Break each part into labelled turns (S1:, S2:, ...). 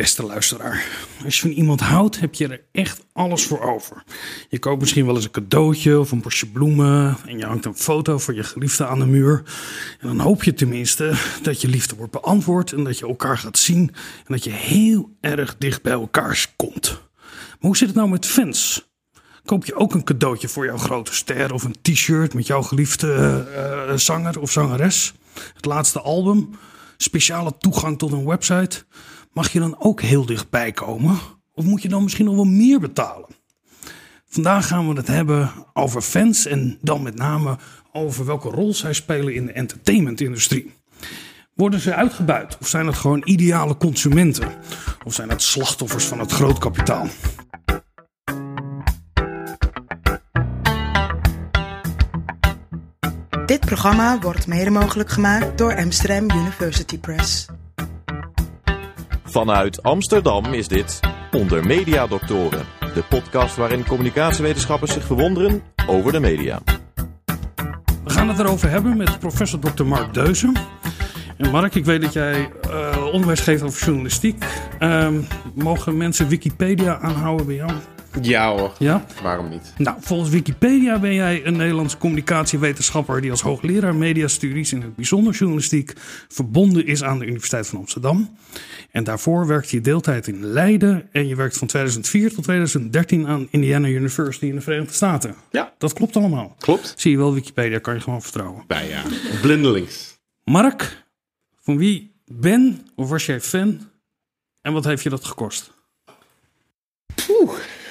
S1: Beste luisteraar, als je van iemand houdt, heb je er echt alles voor over. Je koopt misschien wel eens een cadeautje of een bosje bloemen en je hangt een foto van je geliefde aan de muur. En dan hoop je tenminste dat je liefde wordt beantwoord en dat je elkaar gaat zien en dat je heel erg dicht bij elkaar komt. Maar hoe zit het nou met fans? Koop je ook een cadeautje voor jouw grote ster of een t-shirt met jouw geliefde uh, zanger of zangeres? Het laatste album? Speciale toegang tot een website? Mag je dan ook heel dichtbij komen? Of moet je dan misschien nog wel meer betalen? Vandaag gaan we het hebben over fans en dan met name over welke rol zij spelen in de entertainmentindustrie. Worden ze uitgebuit of zijn het gewoon ideale consumenten? Of zijn het slachtoffers van het grootkapitaal?
S2: Dit programma wordt mede mogelijk gemaakt door Amsterdam University Press.
S3: Vanuit Amsterdam is dit Onder Media Doctoren, de podcast waarin communicatiewetenschappers zich verwonderen over de media.
S1: We gaan het erover hebben met professor Dr. Mark Deuzen. En Mark, ik weet dat jij uh, onderwijs geeft over journalistiek. Uh, mogen mensen Wikipedia aanhouden bij jou?
S4: Ja hoor,
S1: Ja?
S4: waarom niet?
S1: Nou, volgens Wikipedia ben jij een Nederlandse communicatiewetenschapper die als hoogleraar mediastudies in het bijzonder journalistiek verbonden is aan de Universiteit van Amsterdam. En daarvoor werkte je deeltijd in Leiden en je werkt van 2004 tot 2013 aan Indiana University in de Verenigde Staten.
S4: Ja,
S1: Dat klopt allemaal.
S4: klopt.
S1: Zie je wel, Wikipedia kan je gewoon vertrouwen.
S4: Bij ja, blindelings.
S1: Mark, van wie ben of was jij fan en wat heeft je dat gekost?
S4: Poeh,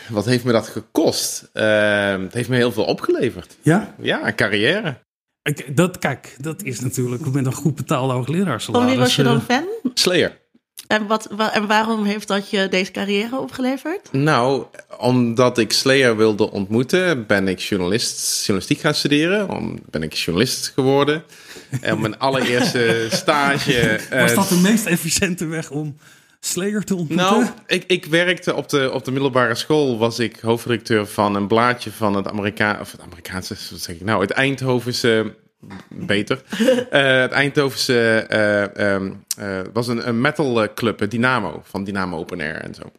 S4: wat heeft me dat gekost? Ehm, het heeft me heel veel opgeleverd.
S1: Ja?
S4: Ja, een carrière.
S1: Ik- Dat, kijk, dat is natuurlijk met een goed betaalde hoogleraar
S5: Van wie was je dan fan?
S4: Slayer.
S5: En, wat, wa- en waarom heeft dat je deze carrière opgeleverd?
S4: Nou, omdat ik Slayer wilde ontmoeten, ben ik journalist, journalistiek gaan studeren. Om, ben ik journalist geworden. En op mijn allereerste stage... eh,
S1: Was dat de meest efficiënte weg om Slayer te ontmoeten?
S4: Nou, ik, ik werkte op de, op de middelbare school, was ik hoofdredacteur van een blaadje van het Amerika of het Amerikaanse, wat zeg ik nou, het Eindhovense, beter, Eh, het Eindhovense, eh, ehm, eh, was een, een metal club, het Dynamo, van Dynamo Open Air en zo.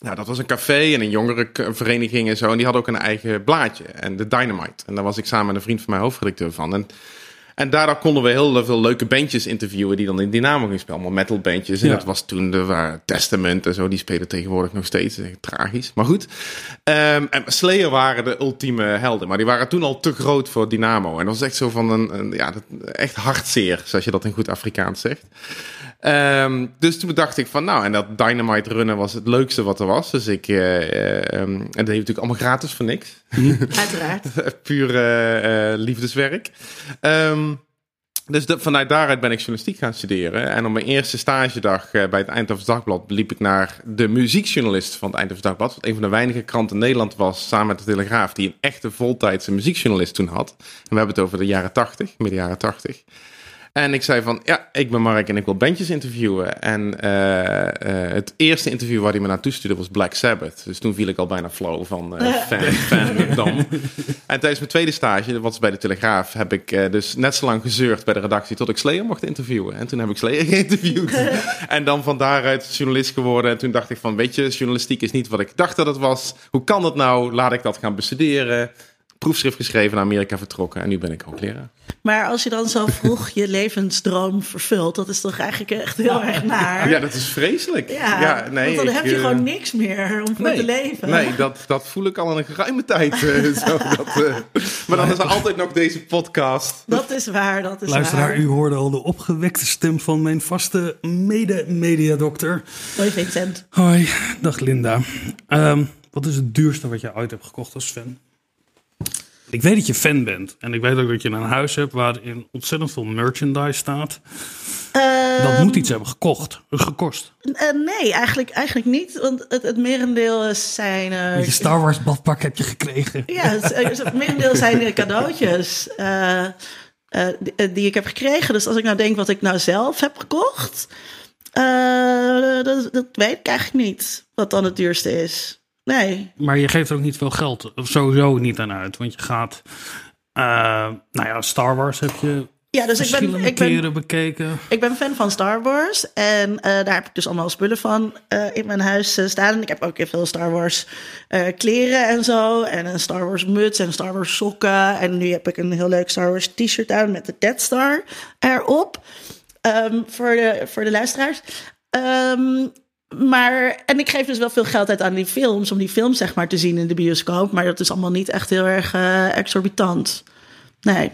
S4: Nou, dat was een café en een jongerenvereniging en zo. En die hadden ook een eigen blaadje, en de Dynamite. En daar was ik samen met een vriend van mij hoofdredacteur van. En en daardoor konden we heel veel leuke bandjes interviewen die dan in Dynamo gingen spelen. Allemaal metal bandjes. En
S1: Ja.
S4: dat was toen, er waren Testament en zo. Die spelen tegenwoordig nog steeds. Echt tragisch. Maar goed. Ehm, en Slayer waren de ultieme helden. Maar die waren toen al te groot voor Dynamo. En dat was echt zo van een, een ja, dat- echt hartzeer. Zoals je dat in goed Afrikaans zegt. Ehm, dus toen dacht ik van, nou, en dat Dynamite runnen was het leukste wat er was. Dus ik, ehm, en dat je natuurlijk allemaal gratis voor niks.
S5: Uiteraard.
S4: Puur eh, liefdeswerk. Ehm, dus de- vanuit daaruit ben ik journalistiek gaan studeren. En op mijn eerste stagedag bij het Eindhoven Dagblad liep ik naar de muziekjournalist van het Eindhoven Dagblad. Wat een van de weinige kranten in Nederland was, samen met de Telegraaf, die een echte voltijdse muziekjournalist toen had. En we hebben het over de jaren 80, midden jaren 80. En ik zei van, ja, ik ben Mark en ik wil bandjes interviewen. En eh, eh, het eerste interview waar hij me naartoe stuurde was Black Sabbath. Dus toen viel ik al bijna flow van eh fan, fandom. En tijdens mijn tweede stage, dat was bij de Telegraaf, heb ik dus net zo lang gezeurd bij de redactie tot ik Slayer mocht interviewen. En toen heb ik Slayer geïnterviewd. en dan van daaruit journalist geworden. En toen dacht ik van, weet je, journalistiek is niet wat ik dacht dat het was. Hoe kan dat nou? Laat ik dat gaan bestuderen. Proefschrift geschreven, naar Amerika vertrokken. En nu ben ik hoogleraar.
S5: Maar als je dan zo vroeg je levensdroom vervult, dat is toch eigenlijk echt heel erg naar.
S4: Ja, dat is vreselijk.
S5: Ja,
S4: nee,
S5: want dan
S4: ik,
S5: heb je
S4: eh,
S5: gewoon niks meer om voor
S4: Nee,
S5: te leven.
S4: nee dat, dat voel ik al in een geruime tijd. eh, zo, dat, eh. maar dan is er altijd nog deze podcast.
S5: Dat is waar, dat is
S1: Luisteraar,
S5: waar.
S1: u hoorde al de opgewekte stem van mijn vaste mede-mediadokter.
S5: Hoi Vincent.
S1: Hoi, dag Linda. Ehm, wat is het duurste wat je ooit hebt gekocht als fan? Ik weet dat je fan bent. En ik weet ook dat je een huis hebt waarin ontzettend veel merchandise staat. Dat moet iets hebben gekocht, gekost.
S5: Eh, nee, eigenlijk, eigenlijk niet. Want het, het merendeel zijn. eh,
S1: Je Star Wars badpak heb je gekregen.
S5: Ja, het, merendeel zijn cadeautjes eh, die, ik heb gekregen. Dus als ik nou denk wat ik nou zelf heb gekocht, dat, dat weet ik eigenlijk niet. Wat dan het duurste is. Nee.
S1: Maar je geeft er ook niet veel geld, of sowieso niet aan uit. Want je gaat, eh, nou ja, Star Wars heb je
S5: Ja, dus ik ben,
S1: verschillende
S5: ik, ben,
S1: keren bekeken.
S5: ik ben fan van Star Wars. En eh, daar heb ik dus allemaal spullen van eh, in mijn huis staan. En ik heb ook heel veel Star Wars kleren en zo. En een Star Wars muts en Star Wars sokken. En nu heb ik een heel leuk Star Wars t-shirt aan met de Death Star erop. Ehm, voor, de, voor de luisteraars. Ehm, maar, en ik geef dus wel veel geld uit aan die films, om die films zeg maar te zien in de bioscoop. Maar dat is allemaal niet echt heel erg eh, exorbitant. Nee.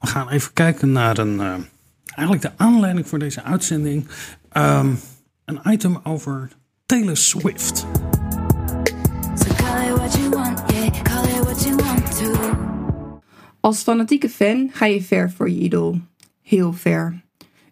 S1: We gaan even kijken naar een, eh, eigenlijk de aanleiding voor deze uitzending. Ehm, een item over Taylor Swift.
S6: So call it what you want, yeah, call it what you want to.
S7: Als fanatieke fan ga je ver voor je idool. Heel ver.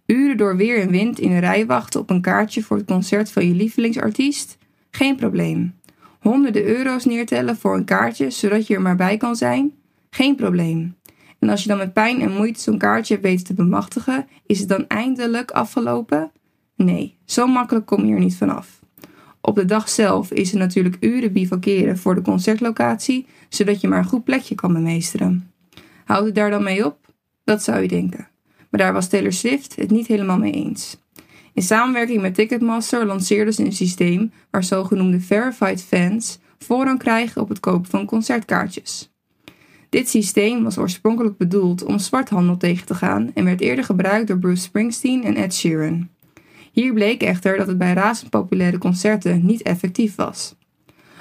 S7: Uren door weer en wind in een rij wachten op een kaartje voor het concert van je lievelingsartiest? Geen probleem. Honderden euro's neertellen voor een kaartje zodat je er maar bij kan zijn? Geen probleem. En als je dan met pijn en moeite zo'n kaartje hebt weten te bemachtigen, is het dan eindelijk afgelopen? Nee, zo makkelijk kom je er niet vanaf. Op de dag zelf is er natuurlijk uren bivakeren voor de concertlocatie, zodat je maar een goed plekje kan bemeesteren. Houdt het daar dan mee op? Dat zou je denken. Maar daar was Taylor Swift het niet helemaal mee eens. In samenwerking met Ticketmaster lanceerden ze een systeem waar zogenoemde verified fans voorrang krijgen op het kopen van concertkaartjes. Dit systeem was oorspronkelijk bedoeld om zwarthandel tegen te gaan en werd eerder gebruikt door Bruce Springsteen en Ed Sheeran. Hier bleek echter dat het bij razend populaire concerten niet effectief was.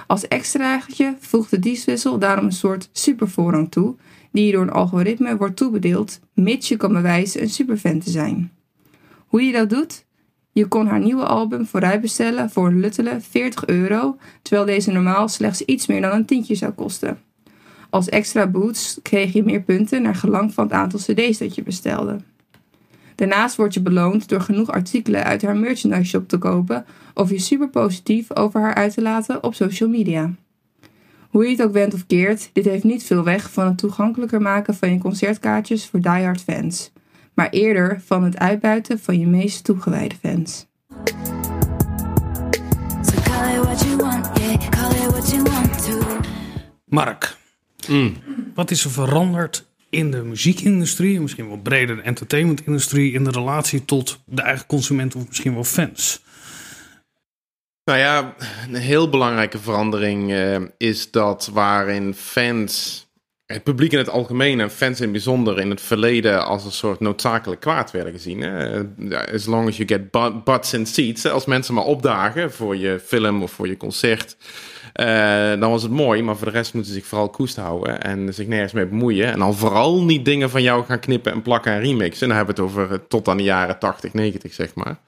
S7: Als extraatje voegde Dieswissel daarom een soort supervoorrang toe, die je door een algoritme wordt toebedeeld, mits je kan bewijzen een superfan te zijn. Hoe je dat doet? Je kon haar nieuwe album vooruit bestellen voor een luttele 40 euro, terwijl deze normaal slechts iets meer dan een tientje zou kosten. Als extra boost kreeg je meer punten naar gelang van het aantal cd's dat je bestelde. Daarnaast word je beloond door genoeg artikelen uit haar merchandise shop te kopen of je super positief over haar uit te laten op social media. Hoe je het ook wendt of keert, dit heeft niet veel weg van het toegankelijker maken van je concertkaartjes voor diehard fans, maar eerder van het uitbuiten van je meest toegewijde fans.
S1: Mark, wat is er veranderd in de muziekindustrie, en misschien wel breder de entertainmentindustrie, in de relatie tot de eigen consument of misschien wel fans?
S4: Nou ja, een heel belangrijke verandering eh, is dat waarin fans, het publiek in het algemeen en fans in het bijzonder in het verleden als een soort noodzakelijk kwaad werden gezien. As long as you get bu- butts in seats, als mensen maar opdagen voor je film of voor je concert, eh, dan was het mooi. Maar voor de rest moeten ze zich vooral koest houden en zich nergens mee bemoeien. En dan vooral niet dingen van jou gaan knippen en plakken en remixen. En dan hebben we het over eh, tot aan de jaren 80, 90, zeg maar.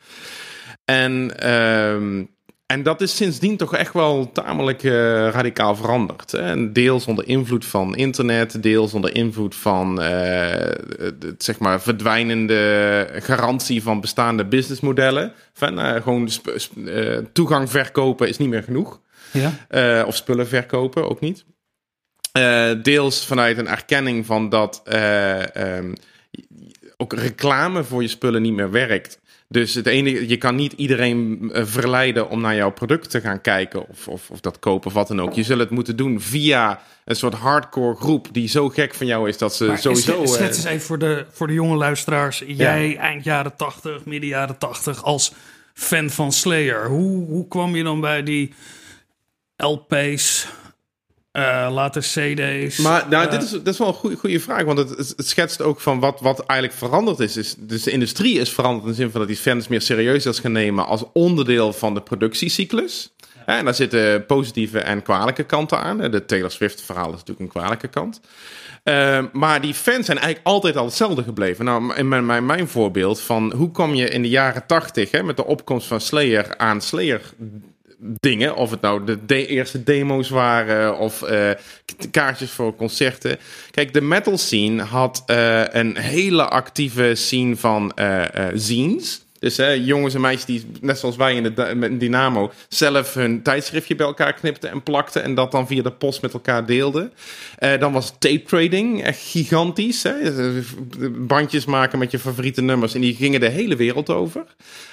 S4: En, ehm, en dat is sindsdien toch echt wel tamelijk eh, radicaal veranderd. Hè? En deels onder invloed van internet, deels onder invloed van het zeg maar verdwijnende garantie van bestaande businessmodellen. Van, eh, gewoon toegang verkopen is niet meer genoeg.
S1: Ja.
S4: Of spullen verkopen, ook niet. Deels vanuit een erkenning van dat eh, ehm, ook reclame voor je spullen niet meer werkt. Dus het enige, je kan niet iedereen eh, verleiden om naar jouw product te gaan kijken of, of, of dat kopen of wat dan ook. Je zult het moeten doen via een soort hardcore groep die zo gek van jou is dat ze
S1: Maar
S4: sowieso...
S1: schets
S4: eh,
S1: eens even voor de, voor de jonge luisteraars. Jij eind jaren 80, midden jaren 80 als fan van Slayer. Hoe, hoe kwam je dan bij die LP's, eh, later CD's?
S4: Maar nou,
S1: Eh,
S4: dit is, dat is wel een goede, goede vraag, want het, het, het schetst ook van wat, wat eigenlijk veranderd is. is. Dus de industrie is veranderd in de zin van dat die fans meer serieus is gaan nemen als onderdeel van de productiecyclus. En daar zitten positieve en kwalijke kanten aan. De Taylor Swift verhaal is natuurlijk een kwalijke kant. Uh, maar die fans zijn eigenlijk altijd al hetzelfde gebleven. Nou, in mijn, mijn, mijn voorbeeld van hoe kom je in de jaren tachtig met de opkomst van Slayer aan Slayer dingen. Of het nou de, eerste demo's waren of uh, kaartjes voor concerten. Kijk, de metal scene had uh, een hele actieve scene van uh, zines. Dus jongens en meisjes die, net zoals wij in de met Dynamo, zelf hun tijdschriftje bij elkaar knipten en plakten. En dat dan via de post met elkaar deelden. Uh, dan was tape trading echt gigantisch. Hè? Bandjes maken met je favoriete nummers. En die gingen de hele wereld over.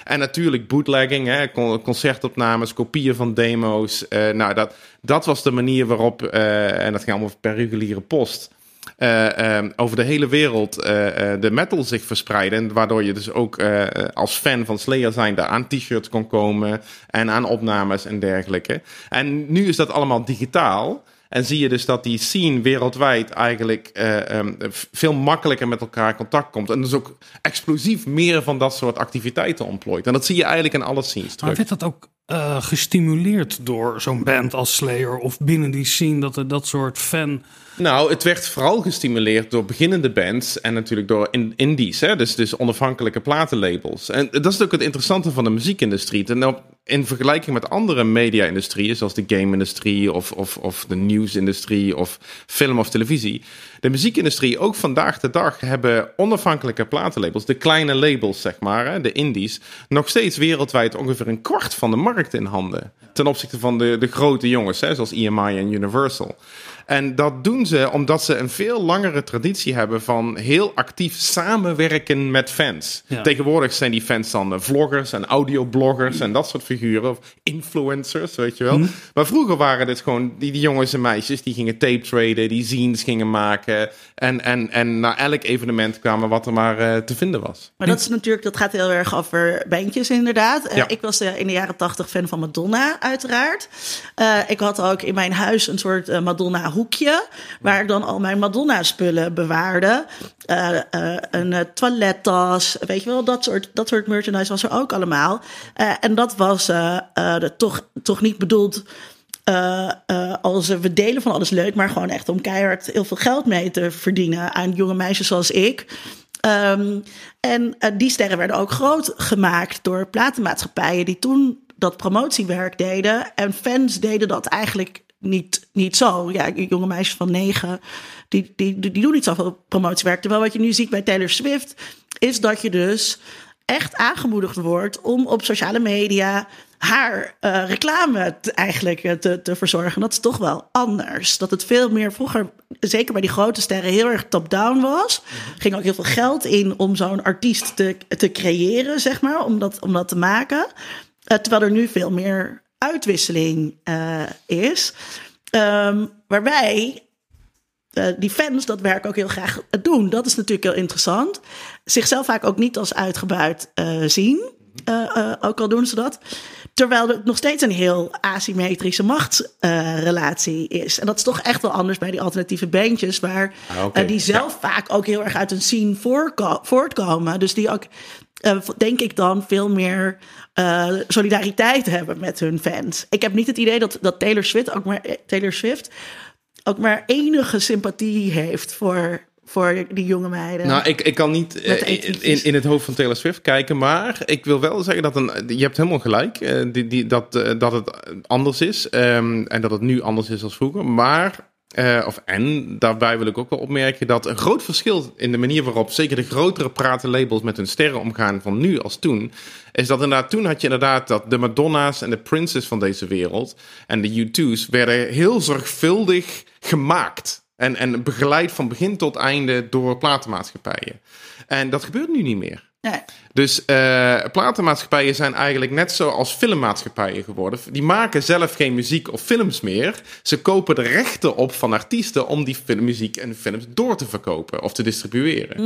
S4: En natuurlijk bootlegging, hè? concertopnames, kopieën van demo's. Uh, nou, dat, dat was de manier waarop, en dat ging allemaal per reguliere post. Eh, eh, over de hele wereld eh, eh, de metal zich verspreidde. En waardoor je dus ook als fan van Slayer zijnde aan t-shirts kon komen en aan opnames en dergelijke. En nu is dat allemaal digitaal. En zie je dus dat die scene wereldwijd eigenlijk eh, ehm, veel makkelijker met elkaar in contact komt. En dus ook explosief meer van dat soort activiteiten ontplooit. En dat zie je eigenlijk in alle scenes
S1: Maar werd dat ook gestimuleerd door zo'n band als Slayer of binnen die scene dat er dat soort fan...
S4: Nou, het werd vooral gestimuleerd door beginnende bands en natuurlijk door in- indies, hè? Dus, dus onafhankelijke platenlabels. En dat is ook het interessante van de muziekindustrie. En op- in vergelijking met andere media-industrieën, zoals de game-industrie of, of, of de nieuwsindustrie of film of televisie. De muziekindustrie, ook vandaag de dag, hebben onafhankelijke platenlabels, de kleine labels, zeg maar, hè, de indies, nog steeds wereldwijd ongeveer een kwart van de markt in handen. Ten opzichte van de, de grote jongens, hè, zoals EMI en Universal. En dat doen ze omdat ze een veel langere traditie hebben van heel actief samenwerken met fans.
S1: Ja.
S4: Tegenwoordig zijn die fans dan eh, vloggers en audiobloggers en dat soort figuren. Of influencers, weet je wel.
S1: Hm.
S4: Maar vroeger waren dit gewoon die, die jongens en meisjes die gingen tape traden, die zines gingen maken. En, en, en naar elk evenement kwamen wat er maar eh, te vinden was.
S5: Maar dat is natuurlijk, dat gaat heel erg over bandjes inderdaad. Eh,
S4: Ja.
S5: ik was in de jaren tachtig fan van Madonna, uiteraard. Eh, ik had ook in mijn huis een soort Madonna hoekje, waar ik dan al mijn Madonna spullen bewaarde. Eh, eh, een eh, toilettas, weet je wel, dat soort, dat soort merchandise was er ook allemaal. En dat was toch, toch niet bedoeld als we delen van alles leuk, maar gewoon echt om keihard heel veel geld mee te verdienen aan jonge meisjes zoals ik. Ehm, en die sterren werden ook groot gemaakt door platenmaatschappijen die toen dat promotiewerk deden. En fans deden dat eigenlijk niet, niet zo. Ja, jonge meisjes van negen, die, die, die doen niet zoveel promotiewerk. Terwijl wat je nu ziet bij Taylor Swift, is dat je dus echt aangemoedigd wordt om op sociale media haar eh, reclame te, eigenlijk eh, te, te verzorgen. Dat is toch wel anders. Dat het veel meer vroeger, zeker bij die grote sterren, heel erg top-down was. Ging ook heel veel geld in om zo'n artiest te, te creëren, zeg maar, om dat, om dat te maken. Eh, terwijl er nu veel meer uitwisseling eh, is. Ehm, waarbij eh, die fans dat werk ook heel graag doen. Dat is natuurlijk heel interessant. Zichzelf vaak ook niet als uitgebuit eh, zien. Ook al doen ze dat. Terwijl het nog steeds een heel asymmetrische machtsrelatie is. En dat is toch echt wel anders bij die alternatieve bandjes. Waar
S4: Ah,
S5: die zelf vaak ook heel erg uit een scene voortkomen. Dus die ook, eh, denk ik dan, veel meer eh, solidariteit hebben met hun fans. Ik heb niet het idee dat, dat Taylor Swift ook maar eh, Taylor Swift ook maar enige sympathie heeft voor, voor die jonge meiden.
S4: Nou, ik, ik kan niet in, in het hoofd van Taylor Swift kijken, maar ik wil wel zeggen dat een, je hebt helemaal gelijk, die, die, dat, dat het anders is ehm, en dat het nu anders is dan vroeger. Maar, eh, of en, daarbij wil ik ook wel opmerken dat een groot verschil in de manier waarop zeker de grotere pratenlabels met hun sterren omgaan van nu als toen, is dat inderdaad toen had je inderdaad dat de Madonna's en de Princes van deze wereld en de U2's werden heel zorgvuldig gemaakt. En, en begeleid van begin tot einde door platenmaatschappijen. En dat gebeurt nu niet meer.
S5: Nee.
S4: Dus eh platenmaatschappijen zijn eigenlijk net zoals filmmaatschappijen geworden. Die maken zelf geen muziek of films meer. Ze kopen de rechten op van artiesten om die film, muziek en films door te verkopen of te distribueren.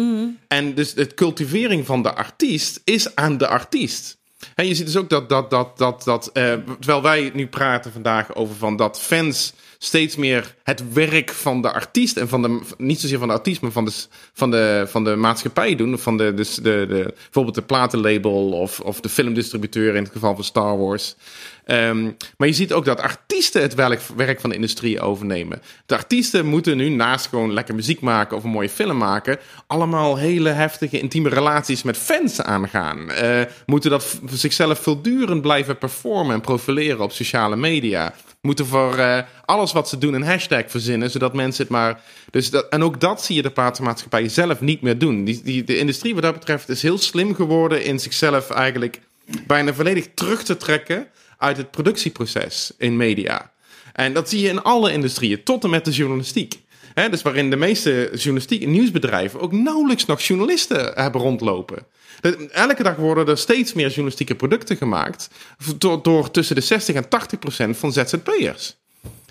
S4: En dus het cultivering van de artiest is aan de artiest. En je ziet dus ook dat, dat, dat, dat, dat eh, terwijl wij nu praten vandaag over van dat fans steeds meer het werk van de artiest en van de, niet zozeer van de artiest, maar van de, van de, van de maatschappij doen. Van de, dus de, de, bijvoorbeeld de platenlabel of, of de filmdistributeur in het geval van Star Wars. Ehm, maar je ziet ook dat artiesten het werk, van de industrie overnemen. De artiesten moeten nu naast gewoon lekker muziek maken of een mooie film maken, allemaal hele heftige intieme relaties met fans aangaan. Eh, moeten dat zichzelf voortdurend blijven performen en profileren op sociale media. Moeten voor eh, alles wat ze doen een hashtag verzinnen, zodat mensen het maar. Dus dat, en ook dat zie je de platenmaatschappij zelf niet meer doen. Die, die, de industrie, wat dat betreft, is heel slim geworden in zichzelf eigenlijk bijna volledig terug te trekken uit het productieproces in media. En dat zie je in alle industrieën, tot en met de journalistiek. Dus waarin de meeste journalistiek en nieuwsbedrijven ook nauwelijks nog journalisten hebben rondlopen. Elke dag worden er steeds meer journalistieke producten gemaakt door, tussen de 60 en 80 procent van ZZP'ers.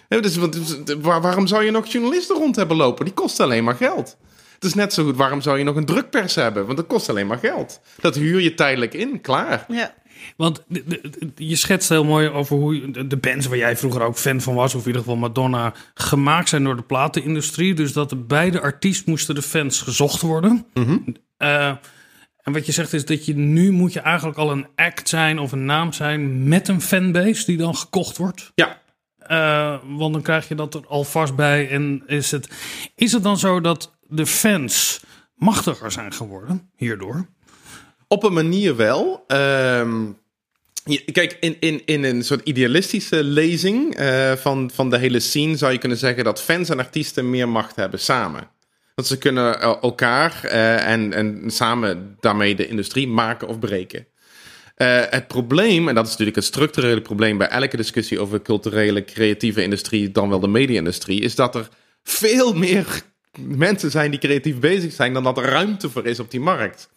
S4: Dus, dus, waar- waarom zou je nog journalisten rond hebben lopen? Die kosten alleen maar geld. Het is net zo goed, waarom zou je nog een drukpers hebben? Want dat kost alleen maar geld. Dat huur je tijdelijk in, klaar.
S5: Ja.
S1: Want de- de- de- je schetst heel mooi over hoe de- de bands waar jij vroeger ook fan van was, of in ieder geval Madonna, gemaakt zijn door de platenindustrie. Dus dat er bij de artiest moesten de fans gezocht worden. Eh, en wat je zegt is dat je nu moet je eigenlijk al een act zijn of een naam zijn met een fanbase die dan gekocht wordt.
S4: Ja,
S1: Eh, want dan krijg je dat er alvast bij. En is het, is het dan zo dat de fans machtiger zijn geworden hierdoor?
S4: Op een manier wel. Ehm, kijk, in, in, in een soort idealistische lezing eh, van, van de hele scene zou je kunnen zeggen dat fans en artiesten meer macht hebben samen. Dat ze kunnen el- elkaar eh, en, en samen daarmee de industrie maken of breken. Eh, het probleem, en dat is natuurlijk het structurele probleem bij elke discussie over culturele, creatieve industrie, dan wel de media-industrie, is dat er veel meer mensen zijn die creatief bezig zijn dan dat er ruimte voor is op die markt.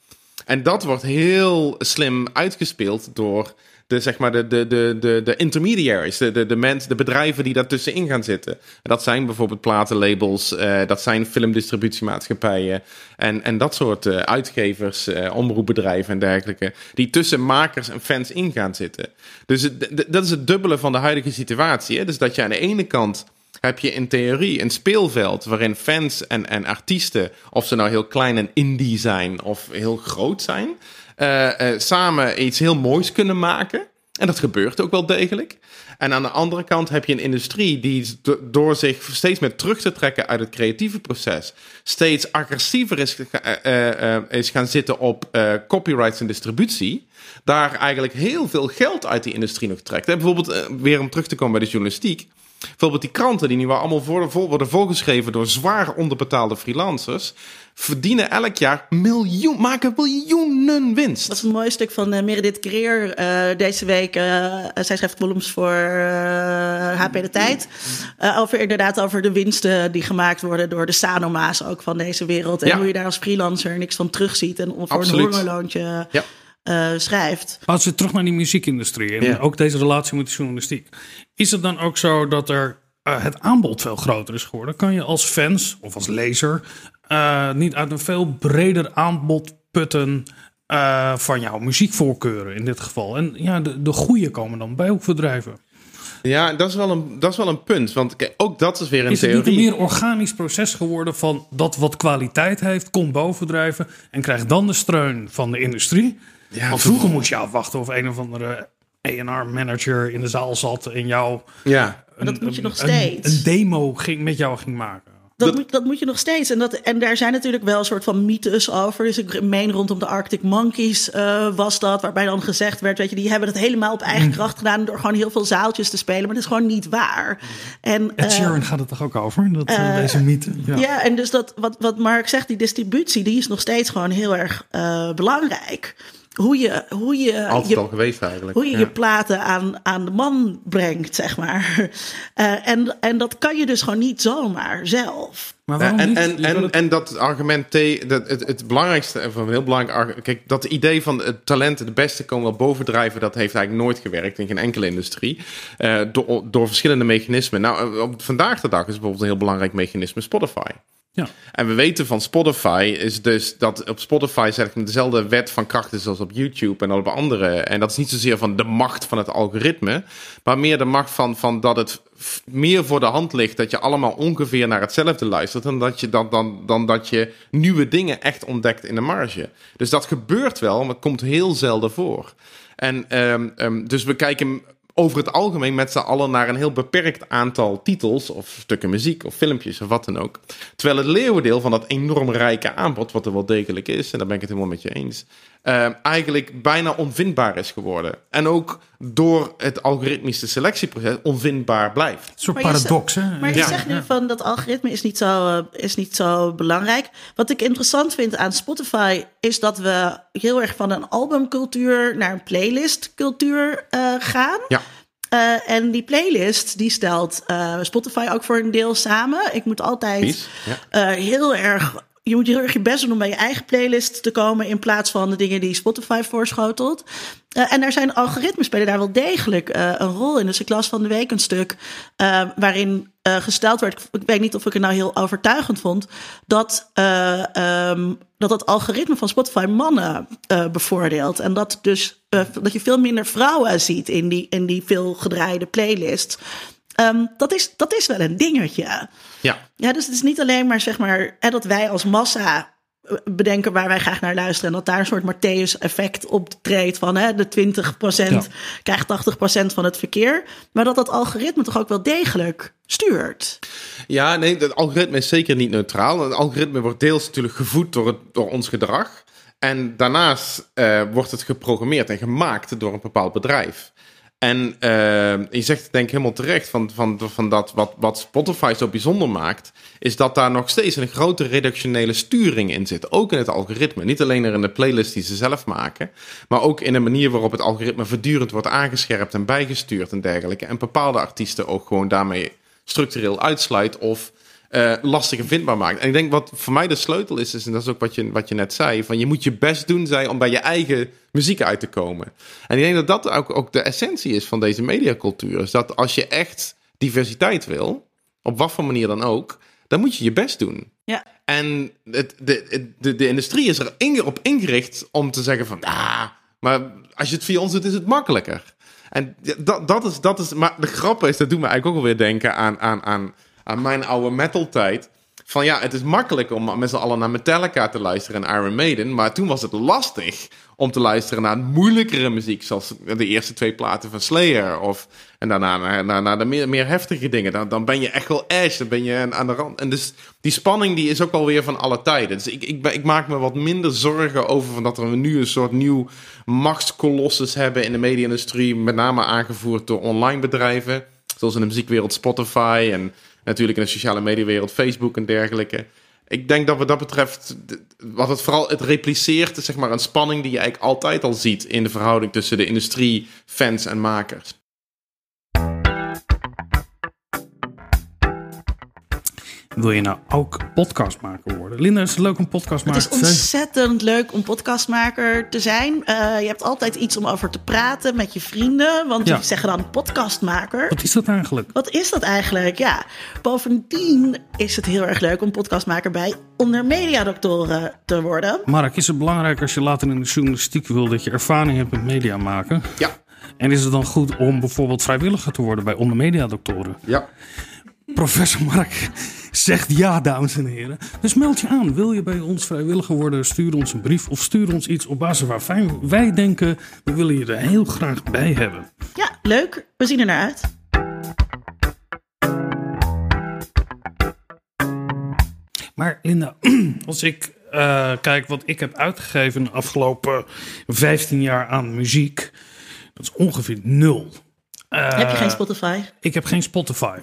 S4: En dat wordt heel slim uitgespeeld door de, zeg maar de, de, de, de, de intermediaries, de, de, de, mensen, de bedrijven die daartussenin gaan zitten. En dat zijn bijvoorbeeld platenlabels, eh, dat zijn filmdistributiemaatschappijen en, en dat soort eh, uitgevers, eh, omroepbedrijven en dergelijke, die tussen makers en fans in gaan zitten. Dus dat is het dubbele van de huidige situatie. Hè? Dus dat je aan de ene kant heb je in theorie een speelveld waarin fans en, en artiesten, of ze nou heel klein en indie zijn of heel groot zijn, eh, eh, samen iets heel moois kunnen maken. En dat gebeurt ook wel degelijk. En aan de andere kant heb je een industrie die do- door zich steeds meer terug te trekken uit het creatieve proces, steeds agressiever is, eh, is gaan zitten op copyrights en distributie. Daar eigenlijk heel veel geld uit die industrie nog trekt. En bijvoorbeeld, weer om terug te komen bij de journalistiek. Bijvoorbeeld die kranten die nu allemaal voor, vol, worden volgeschreven door zwaar onderbetaalde freelancers, verdienen elk jaar miljoen, maken miljoenen winst.
S5: Dat is een mooi stuk van eh, Meredith Creer eh, deze week. eh, zij schrijft columns voor HP De Tijd. Over inderdaad over de winsten die gemaakt worden door de Sanoma's ook van deze wereld. En
S4: Ja.
S5: hoe je daar als freelancer niks van terugziet en voor
S4: Absoluut.
S5: een hongerloontje
S4: Ja.
S5: Eh, schrijft.
S1: Als we terug naar die muziekindustrie en
S4: Ja.
S1: ook deze relatie met de journalistiek. Is het dan ook zo dat er eh, het aanbod veel groter is geworden? Kan je als fans of als lezer eh, niet uit een veel breder aanbod putten eh, van jouw muziekvoorkeuren in dit geval? En ja, de, de goede komen dan bij hoekbedrijven.
S4: Ja, dat is wel een, dat is wel een punt. Want kijk, ook dat is weer een
S1: Is het
S4: theorie.
S1: niet een meer organisch proces geworden van dat wat kwaliteit heeft, komt bovendrijven en krijgt dan de steun van de industrie?
S4: Ja,
S1: Want vroeger moest je afwachten of een of andere A&R-manager in de zaal zat en jou
S4: Ja,
S5: dat moet je nog
S1: een-
S5: steeds.
S1: Een, demo ging, met jou ging maken.
S5: Dat,
S4: Dat-
S5: moet, dat moet je nog steeds. En, dat, en daar zijn natuurlijk wel een soort van mythes over. Dus ik meen rondom de Arctic Monkeys eh, was dat. Waarbij dan gezegd werd, weet je, die hebben het helemaal op
S1: Mm.
S5: eigen kracht gedaan. Door gewoon heel veel zaaltjes te spelen. Maar dat is gewoon niet waar. En,
S1: Ed
S5: eh,
S1: Sheeran gaat het toch ook over? Dat, eh, deze mythe. Ja.
S5: ja. en dus dat, wat, wat Mark zegt, die distributie, die is nog steeds gewoon heel erg eh, belangrijk. Hoe je, hoe je,
S4: altijd
S5: je
S4: al geweest eigenlijk.
S5: hoe je
S4: Ja.
S5: je platen aan, aan de man brengt, zeg maar. Eh, en, en dat kan je dus gewoon niet zomaar zelf.
S1: Maar waarom
S4: en,
S1: niet?
S4: en, en,
S1: het-
S4: en dat argument, T, dat het, het belangrijkste, of een heel belangrijk argument, kijk, dat idee van het talent de beste komen wel bovendrijven, dat heeft eigenlijk nooit gewerkt in geen enkele industrie. Eh, door, door verschillende mechanismen. Nou, eh, op vandaag de dag is bijvoorbeeld een heel belangrijk mechanisme Spotify.
S1: Ja.
S4: En we weten van Spotify is dus dat op Spotify zeg ik dezelfde wet van kracht is als op YouTube en op andere. En dat is niet zozeer van de macht van het algoritme, maar meer de macht van, van dat het meer voor de hand ligt dat je allemaal ongeveer naar hetzelfde luistert dan dat je, dan, dan, dan dat je nieuwe dingen echt ontdekt in de marge. Dus dat gebeurt wel, maar het komt heel zelden voor. En ehm, ehm, dus we kijken over het algemeen met z'n allen naar een heel beperkt aantal titels of stukken muziek of filmpjes of wat dan ook. Terwijl het leeuwendeel van dat enorm rijke aanbod, wat er wel degelijk is, en daar ben ik het helemaal met je eens, eh, eigenlijk bijna onvindbaar is geworden. En ook door het algoritmische selectieproces onvindbaar blijft.
S1: Een soort
S5: Maar je
S1: paradox, hè?
S5: Maar je
S4: Ja.
S5: zegt nu van dat algoritme is niet, zo, eh, is niet zo belangrijk. Wat ik interessant vind aan Spotify is dat we heel erg van een albumcultuur naar een playlistcultuur eh, gaan.
S4: Ja.
S5: Eh, en die playlist die stelt eh, Spotify ook voor een deel samen. Ik moet altijd eh, heel erg je moet heel erg je best doen om bij je eigen playlist te komen in plaats van de dingen die Spotify voorschotelt. Uh, en er zijn algoritmes spelen daar wel degelijk uh, een rol in. Dus ik las van de week een stuk uh, waarin gesteld werd, ik weet niet of ik het nou heel overtuigend vond, dat um, dat het algoritme van Spotify mannen bevoordeelt. En dat dus dat je veel minder vrouwen ziet in die, in die veel gedraaide playlist. Um, dat, is, dat is wel een dingetje.
S4: Ja.
S5: Ja, dus het is niet alleen maar zeg maar hè, dat wij als massa bedenken waar wij graag naar luisteren. En dat daar een soort Matthäus-effect optreedt van hè, de 20% ja. krijgt 80% van het verkeer. Maar dat dat algoritme toch ook wel degelijk stuurt.
S4: Ja, nee, het algoritme is zeker niet neutraal. Het algoritme wordt deels natuurlijk gevoed door, het, door ons gedrag. En daarnaast uh, wordt het geprogrammeerd en gemaakt door een bepaald bedrijf. En uh, je zegt denk ik helemaal terecht van, van, van dat wat, wat Spotify zo bijzonder maakt, is dat daar nog steeds een grote redactionele sturing in zit. Ook in het algoritme. Niet alleen er in de playlist die ze zelf maken, maar ook in de manier waarop het algoritme voortdurend wordt aangescherpt en bijgestuurd en dergelijke. En bepaalde artiesten ook gewoon daarmee structureel uitsluit of uh, lastiger vindbaar maakt. En ik denk wat voor mij de sleutel is, is en dat is ook wat je, wat je net zei, van je moet je best doen zij om bij je eigen muziek uit te komen. En ik denk dat dat ook, ook de essentie is van deze mediacultuur. Is dat als je echt diversiteit wil, op wat voor manier dan ook, dan moet je je best doen.
S5: Ja.
S4: En het, de, de, de industrie is er op ingericht om te zeggen van, ah, maar als je het via ons doet, is het makkelijker. En dat, dat, is, dat is, maar de grap is, dat doet me eigenlijk ook alweer denken aan, aan, aan aan mijn oude metal tijd. Van ja, het is makkelijk om met z'n allen naar Metallica te luisteren en Iron Maiden. Maar toen was het lastig om te luisteren naar moeilijkere muziek. Zoals de eerste twee platen van Slayer. Of, en daarna naar, naar, naar de meer, heftige dingen. Dan, dan ben je echt wel edge. Dan ben je aan de rand. En dus die spanning die is ook alweer van alle tijden. Dus ik, ik, ik maak me wat minder zorgen over van dat we nu een soort nieuw machtskolossus hebben in de media-industrie. Met name aangevoerd door online bedrijven. Zoals in de muziekwereld Spotify en natuurlijk in de sociale mediawereld, Facebook en dergelijke. Ik denk dat wat dat betreft, wat het vooral het repliceert, is zeg maar een spanning die je eigenlijk altijd al ziet in de verhouding tussen de industrie, fans en makers.
S1: Wil je nou ook podcastmaker worden? Linda, is het leuk om podcastmaker
S5: te zijn? Het is ontzettend leuk om podcastmaker te zijn. Uh, je hebt altijd iets om over te praten met je vrienden. Want ja. die zeggen dan podcastmaker.
S1: Wat is dat eigenlijk?
S5: Wat is dat eigenlijk? Ja, bovendien is het heel erg leuk om podcastmaker bij onder mediadoktoren te worden.
S1: Mark, is het belangrijk als je later in de journalistiek wil dat je ervaring hebt met media maken?
S4: Ja.
S1: En is het dan goed om bijvoorbeeld vrijwilliger te worden bij onder mediadoktoren?
S4: Ja.
S1: Professor Mark zegt ja, dames en heren. Dus meld je aan. Wil je bij ons vrijwilliger worden? Stuur ons een brief of stuur ons iets op basis waarvan wij denken... we willen je er heel graag bij hebben.
S5: Ja, leuk. We zien er naar uit.
S1: Maar Linda, als ik uh, kijk wat ik heb uitgegeven de afgelopen 15 jaar aan muziek... dat is ongeveer nul.
S5: Uh, heb je geen Spotify?
S1: Ik heb geen Spotify.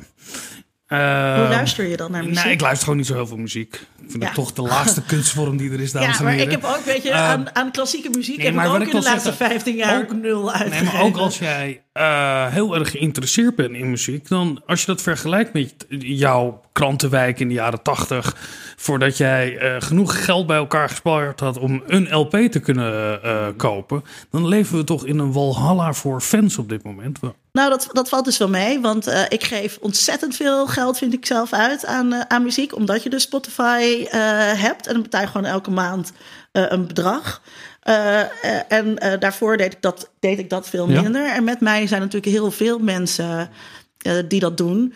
S5: Hoe luister je dan naar muziek?
S1: Nee, ik luister gewoon niet zo heel veel muziek. Ik vind ja. het toch de laatste kunstvorm die er is, dames
S5: ja,
S1: en heren.
S5: Ja, maar ik heb ook, weet je, uh, aan, aan, klassieke muziek nee, heb ik ook in de laatste zeggen, 15 jaar ook, nul uitgegeven.
S1: Nee, maar ook als jij uh, heel erg geïnteresseerd bent in muziek, dan als je dat vergelijkt met jouw krantenwijk in de jaren 80, voordat jij uh, genoeg geld bij elkaar gespaard had om een LP te kunnen uh, kopen, dan leven we toch in een walhalla voor fans op dit moment.
S5: Nou, dat, dat valt dus wel mee, want uh, ik geef ontzettend veel geld, vind ik zelf, uit aan, aan muziek, omdat je dus Spotify hebt en dan betaal je gewoon elke maand een bedrag. Uh, en uh, daarvoor deed ik, dat, deed ik dat veel minder. Ja? En met mij zijn natuurlijk heel veel mensen uh, die dat doen.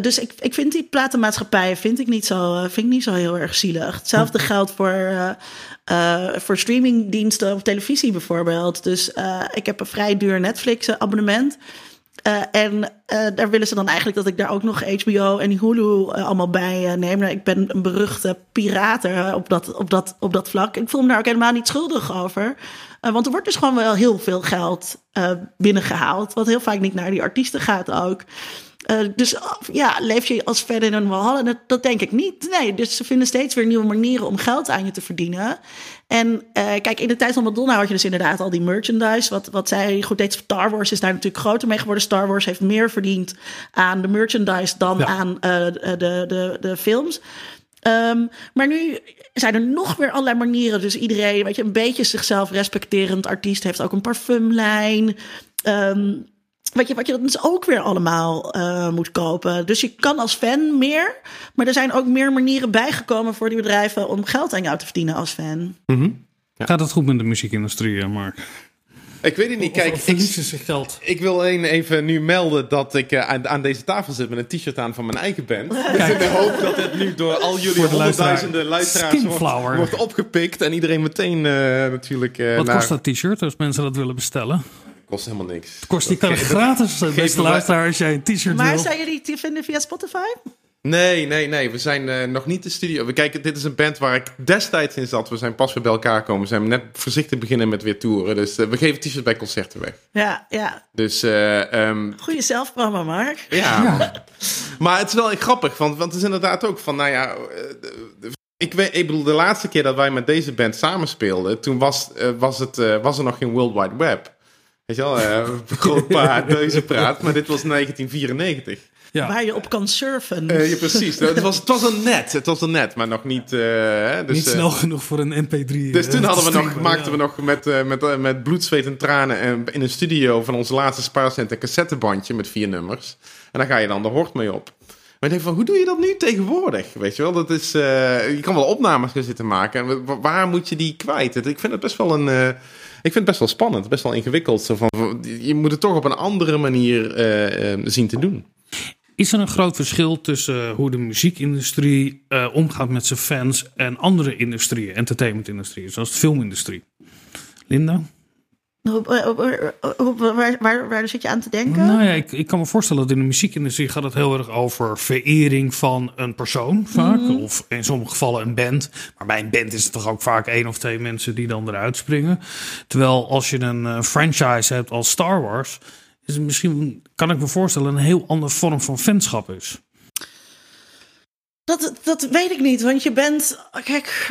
S5: Dus ik, ik vind die platenmaatschappijen vind ik niet zo, vind ik niet zo heel erg zielig. Hetzelfde geldt voor, voor streamingdiensten op televisie bijvoorbeeld. Dus ik heb een vrij duur Netflix abonnement. Uh, en uh, daar willen ze dan eigenlijk dat ik daar ook nog HBO en Hulu uh, allemaal bij neem. Nou, ik ben een beruchte pirater op dat, op, dat, op dat vlak. Ik voel me daar ook helemaal niet schuldig over. want er wordt dus gewoon wel heel veel geld binnengehaald. Wat heel vaak niet naar die artiesten gaat ook. Uh, dus ja, leef je als verder in een? Dat, dat denk ik niet. Nee, dus ze vinden steeds weer nieuwe manieren om geld aan je te verdienen. En uh, kijk, in de tijd van Madonna had je dus inderdaad al die merchandise. Wat, wat zij goed deed, Star Wars is daar natuurlijk groter mee geworden. Star Wars heeft meer verdiend aan de merchandise dan ja. aan uh, de, de, de films. Ehm, maar nu zijn er nog weer allerlei manieren. Dus iedereen, weet je, een beetje zichzelf respecterend artiest heeft ook een parfumlijn. Ehm, wat je, wat je dat dus ook weer allemaal eh, moet kopen. Dus je kan als fan meer. Maar er zijn ook meer manieren bijgekomen voor die bedrijven om geld aan jou te verdienen als fan.
S1: Gaat het goed met de muziekindustrie, eh, Mark?
S4: Ik weet het niet. Kijk,
S1: of
S4: ik,
S1: geld?
S4: ik wil één even nu melden dat ik eh, aan, aan deze tafel zit met een t-shirt aan van mijn eigen band. Dus in de hoop dat het nu door al jullie honderdduizenden
S1: luisteraar.
S4: luisteraars wordt,
S1: Skinflower.
S4: wordt opgepikt. En iedereen meteen eh, natuurlijk eh
S1: Wat
S4: naar...
S1: kost dat t-shirt als mensen dat willen bestellen?
S4: Kost helemaal niks.
S1: Kost die kan gratis, eh, beste luisteraar, als jij een t-shirt
S5: Maar
S1: wil.
S5: zijn jullie te vinden via Spotify?
S4: Nee, nee, nee. We zijn eh, nog niet de studio. We kijken, dit is een band waar ik destijds in zat. We zijn pas weer bij elkaar gekomen. We zijn net voorzichtig beginnen met weer toeren. Dus eh, we geven t-shirts bij concerten weg.
S5: Ja, ja.
S4: Dus eh, ehm,
S5: Goede zelfpromo, Mark.
S4: ja. Maar het is wel grappig, want, want het is inderdaad ook van, nou ja... ik, weet, ik bedoel, de laatste keer dat wij met deze band samenspeelden... toen was, eh, was, het, eh, was er nog geen World Wide Web. Weet je wel, eh, groot praat, deze praat. Maar dit was 1994.
S1: Ja.
S5: Waar je op kan surfen.
S4: Eh, ja, precies. Het was, het was een net. Het was een net, maar nog niet... eh, hè, dus,
S1: Niet snel genoeg voor een MP3.
S4: Dus toen hadden we nog, maakten
S1: ja.
S4: we nog met, eh, met, met bloed, zweet en tranen in een studio van onze laatste spaarcent een cassettebandje met vier nummers. En daar ga je dan de hort mee op. Maar ik denk van, hoe doe je dat nu tegenwoordig? Weet je wel, dat is, eh, je kan wel opnames gaan zitten maken. En wa- waar moet je die kwijt? Ik vind het best wel een, eh, vind het best wel spannend, best wel ingewikkeld. Zo van, je moet het toch op een andere manier eh, eh, zien te doen.
S1: Is er een groot verschil tussen hoe de muziekindustrie eh, omgaat met zijn fans en andere industrieën, entertainmentindustrieën, zoals de filmindustrie? Linda?
S5: Hoe- hoe- hoe- hoe- waar, waar, waar zit je aan te denken?
S1: Nou ja, ik, ik kan me voorstellen dat in de muziekindustrie gaat het heel erg over verering van een persoon vaak. Of in sommige gevallen een band. Maar bij een band is het toch ook vaak één of twee mensen die dan eruit springen. Terwijl als je een eh, franchise hebt als Star Wars, is het misschien, kan ik me voorstellen, een heel andere vorm van fanschap is.
S5: Dat, dat weet ik niet, want je bent. Kijk,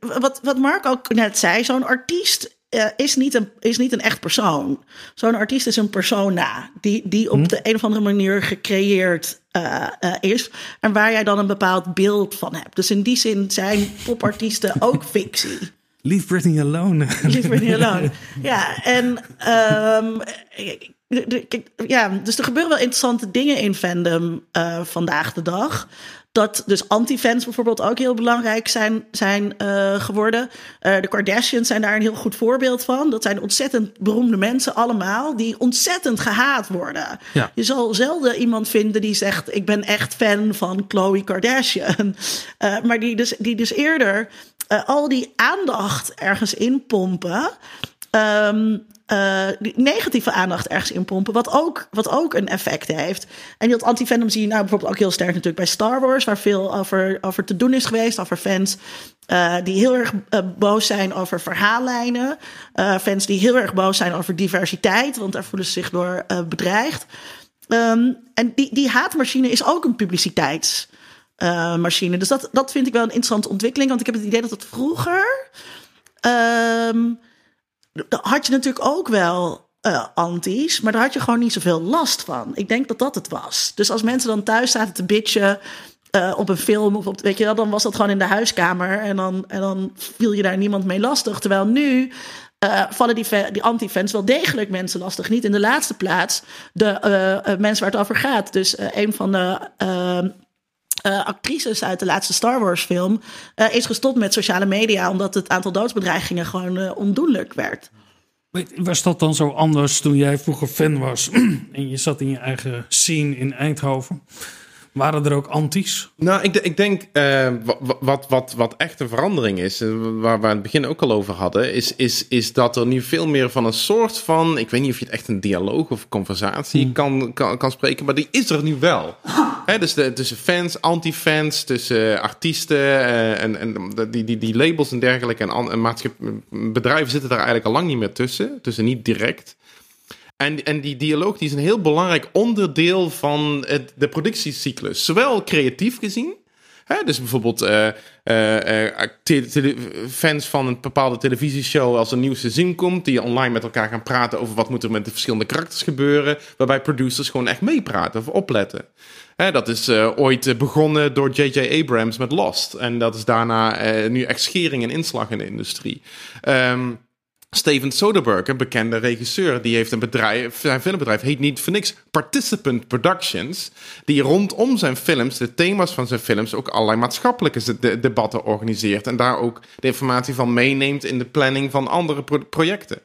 S5: wat, wat Mark ook net zei, zo'n artiest eh, is, niet een, is niet een echt persoon. Zo'n artiest is een persona die, die op de een of andere manier gecreëerd eh, eh, is. En waar jij dan een bepaald beeld van hebt. Dus in die zin zijn popartiesten ook fictie.
S1: Leave Britney alone.
S5: Leave Britney alone. Ja, en ehm, ja, dus er gebeuren wel interessante dingen in fandom vandaag de dag. Dat dus anti-fans bijvoorbeeld ook heel belangrijk zijn, zijn eh, geworden. Eh, de Kardashians zijn daar een heel goed voorbeeld van. Dat zijn ontzettend beroemde mensen allemaal, die ontzettend gehaat worden.
S1: Ja.
S5: Je zal zelden iemand vinden die zegt: Ik ben echt fan van Khloe Kardashian. Eh, maar die dus, die dus eerder al die aandacht ergens inpompen. ehm, eh, die negatieve aandacht ergens inpompen, wat ook, wat ook een effect heeft. En dat anti-fandom zie je nou bijvoorbeeld ook heel sterk natuurlijk bij Star Wars, waar veel over, over te doen is geweest, over fans eh, die heel erg eh, boos zijn over verhaallijnen, fans die heel erg boos zijn over diversiteit, want daar voelen ze zich door bedreigd. Ehm, en die, die haatmachine is ook een publiciteitsmachine. dus dat, dat vind ik wel een interessante ontwikkeling. Want ik heb het idee dat het vroeger. ehm, had je natuurlijk ook wel eh, anti's, maar daar had je gewoon niet zoveel last van. Ik denk dat dat het was. Dus als mensen dan thuis zaten te bitchen. eh, op een film of op, weet je wel, dan was dat gewoon in de huiskamer en dan, en dan viel je daar niemand mee lastig. Terwijl nu eh, vallen die, die anti-fans wel degelijk mensen lastig. Niet in de laatste plaats de mensen waar het over gaat. Dus een van de actrices uit de laatste Star Wars film eh, is gestopt met sociale media omdat het aantal doodsbedreigingen gewoon eh, ondoenlijk werd.
S1: Was dat dan zo anders toen jij vroeger fan was en je zat in je eigen scene in Eindhoven? Waren er ook anti's?
S4: Nou, ik, ik denk eh, wa- wa- wat, wat, wat echt een verandering is, eh, waar we aan het begin ook al over hadden, is, is, is dat er nu veel meer van een soort van, ik weet niet of je het echt een dialoog of conversatie kan, kan, kan spreken, maar die is er nu wel. Dus de, tussen fans, anti-fans, tussen artiesten eh, en, en die, die, die labels en dergelijke en, bedrijven zitten daar eigenlijk al lang niet meer tussen, tussen niet direct. En, en die dialoog die is een heel belangrijk onderdeel van het, de productiecyclus. Zowel creatief gezien, Hè, dus bijvoorbeeld eh, eh, eh, fans van een bepaalde televisieshow als een nieuw seizoen komt, die online met elkaar gaan praten over wat moet er met de verschillende karakters gebeuren, waarbij producers gewoon echt meepraten of opletten. Hè, dat is ooit begonnen door J.J. Abrams met Lost. En dat is daarna nu echt schering en inslag in de industrie. Ehm, Steven Soderbergh, een bekende regisseur, die heeft een bedrijf, zijn filmbedrijf heet niet voor niks Participant Productions, die rondom zijn films, de thema's van zijn films, ook allerlei maatschappelijke debatten organiseert en daar ook de informatie van meeneemt in de planning van andere pro- projecten.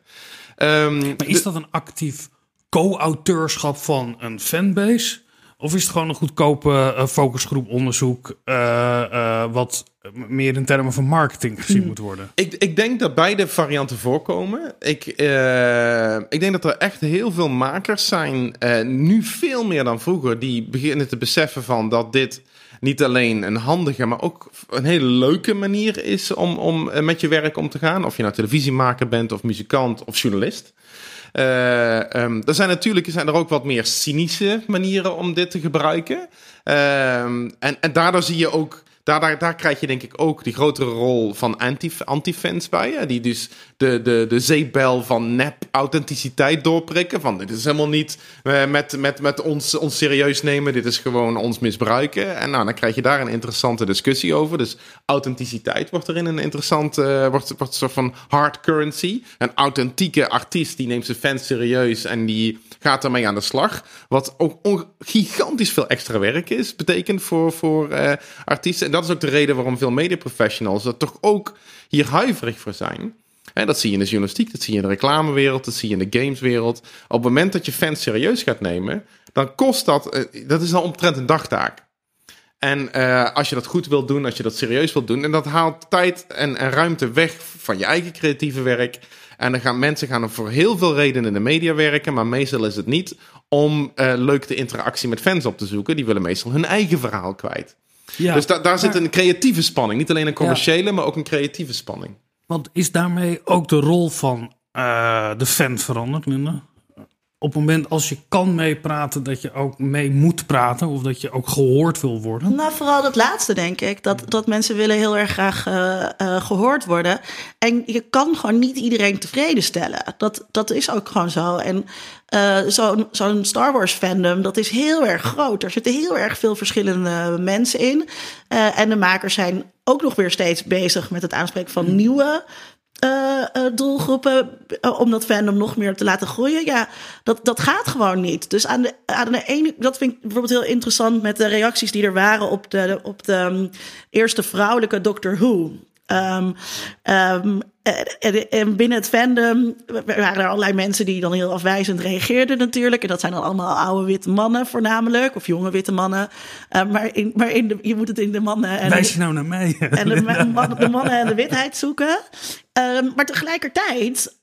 S4: Ehm,
S1: Maar is dat een actief co-auteurschap van een fanbase? Of is het gewoon een goedkope eh, focusgroep onderzoek... eh, eh, wat meer in termen van marketing gezien moet worden?
S4: Ik, ik denk dat beide varianten voorkomen. Ik, eh, ik denk dat er echt heel veel makers zijn, eh, nu veel meer dan vroeger, die beginnen te beseffen van dat dit niet alleen een handige, maar ook een hele leuke manier is om, om met je werk om te gaan. Of je nou televisiemaker bent, of muzikant, of journalist. Ehm, er zijn natuurlijk zijn er ook wat meer cynische manieren om dit te gebruiken. Ehm, en, en daardoor zie je ook. Daar, daar, daar krijg je denk ik ook die grotere rol van anti- anti-fans bij. Die dus de, de, de zeepbel van nep-authenticiteit doorprikken. Van dit is helemaal niet eh, met, met, met ons, ons serieus nemen. Dit is gewoon ons misbruiken. En nou, dan krijg je daar een interessante discussie over. Dus authenticiteit wordt erin een interessante... eh, wordt, wordt een soort van hard currency. Een authentieke artiest die neemt zijn fans serieus en die gaat ermee aan de slag. Wat ook gigantisch veel extra werk is, betekent voor, voor eh, artiesten. En dat is ook de reden waarom veel mediaprofessionals er toch ook hier huiverig voor zijn. Hè, dat zie je in de journalistiek, dat zie je in de reclamewereld, dat zie je in de gameswereld. Op het moment dat je fans serieus gaat nemen, dan kost dat, eh, dat is al omtrent een dagtaak. En eh, als je dat goed wilt doen, als je dat serieus wilt doen, en dat haalt tijd en, en ruimte weg van je eigen creatieve werk. En dan gaan mensen gaan er voor heel veel redenen in de media werken, maar meestal is het niet om eh, leuk de interactie met fans op te zoeken. Die willen meestal hun eigen verhaal kwijt.
S1: Ja,
S4: dus da- daar zit een creatieve spanning. Niet alleen een commerciële, maar ook een creatieve spanning.
S1: Want is daarmee ook de rol van eh, de fan veranderd, Linda? Op het moment als je kan meepraten, dat je ook mee moet praten of dat je ook gehoord wil worden.
S5: Nou, vooral dat laatste, denk ik. Dat, dat mensen willen heel erg graag eh, eh, gehoord worden. En je kan gewoon niet iedereen tevreden stellen. Dat, dat is ook gewoon zo. En eh, zo'n Star Wars fandom, dat is heel erg groot. Er zitten heel erg veel verschillende mensen in. En de makers zijn ook nog weer steeds bezig met het aanspreken van nieuwe eh, eh, doelgroepen eh, om dat fandom nog meer te laten groeien. Ja, dat, dat gaat gewoon niet. Dus aan de, aan de ene, dat vind ik bijvoorbeeld heel interessant met de reacties die er waren op de, op de um, eerste vrouwelijke Doctor Who. Um, um, en, en binnen het fandom waren er allerlei mensen die dan heel afwijzend reageerden natuurlijk. En dat zijn dan allemaal oude witte mannen voornamelijk. Of jonge witte mannen. Uh, maar in, maar in de, je moet het in de mannen... En
S1: Wijs je nou naar mij?
S5: En de, de mannen en de witheid zoeken. Um, maar tegelijkertijd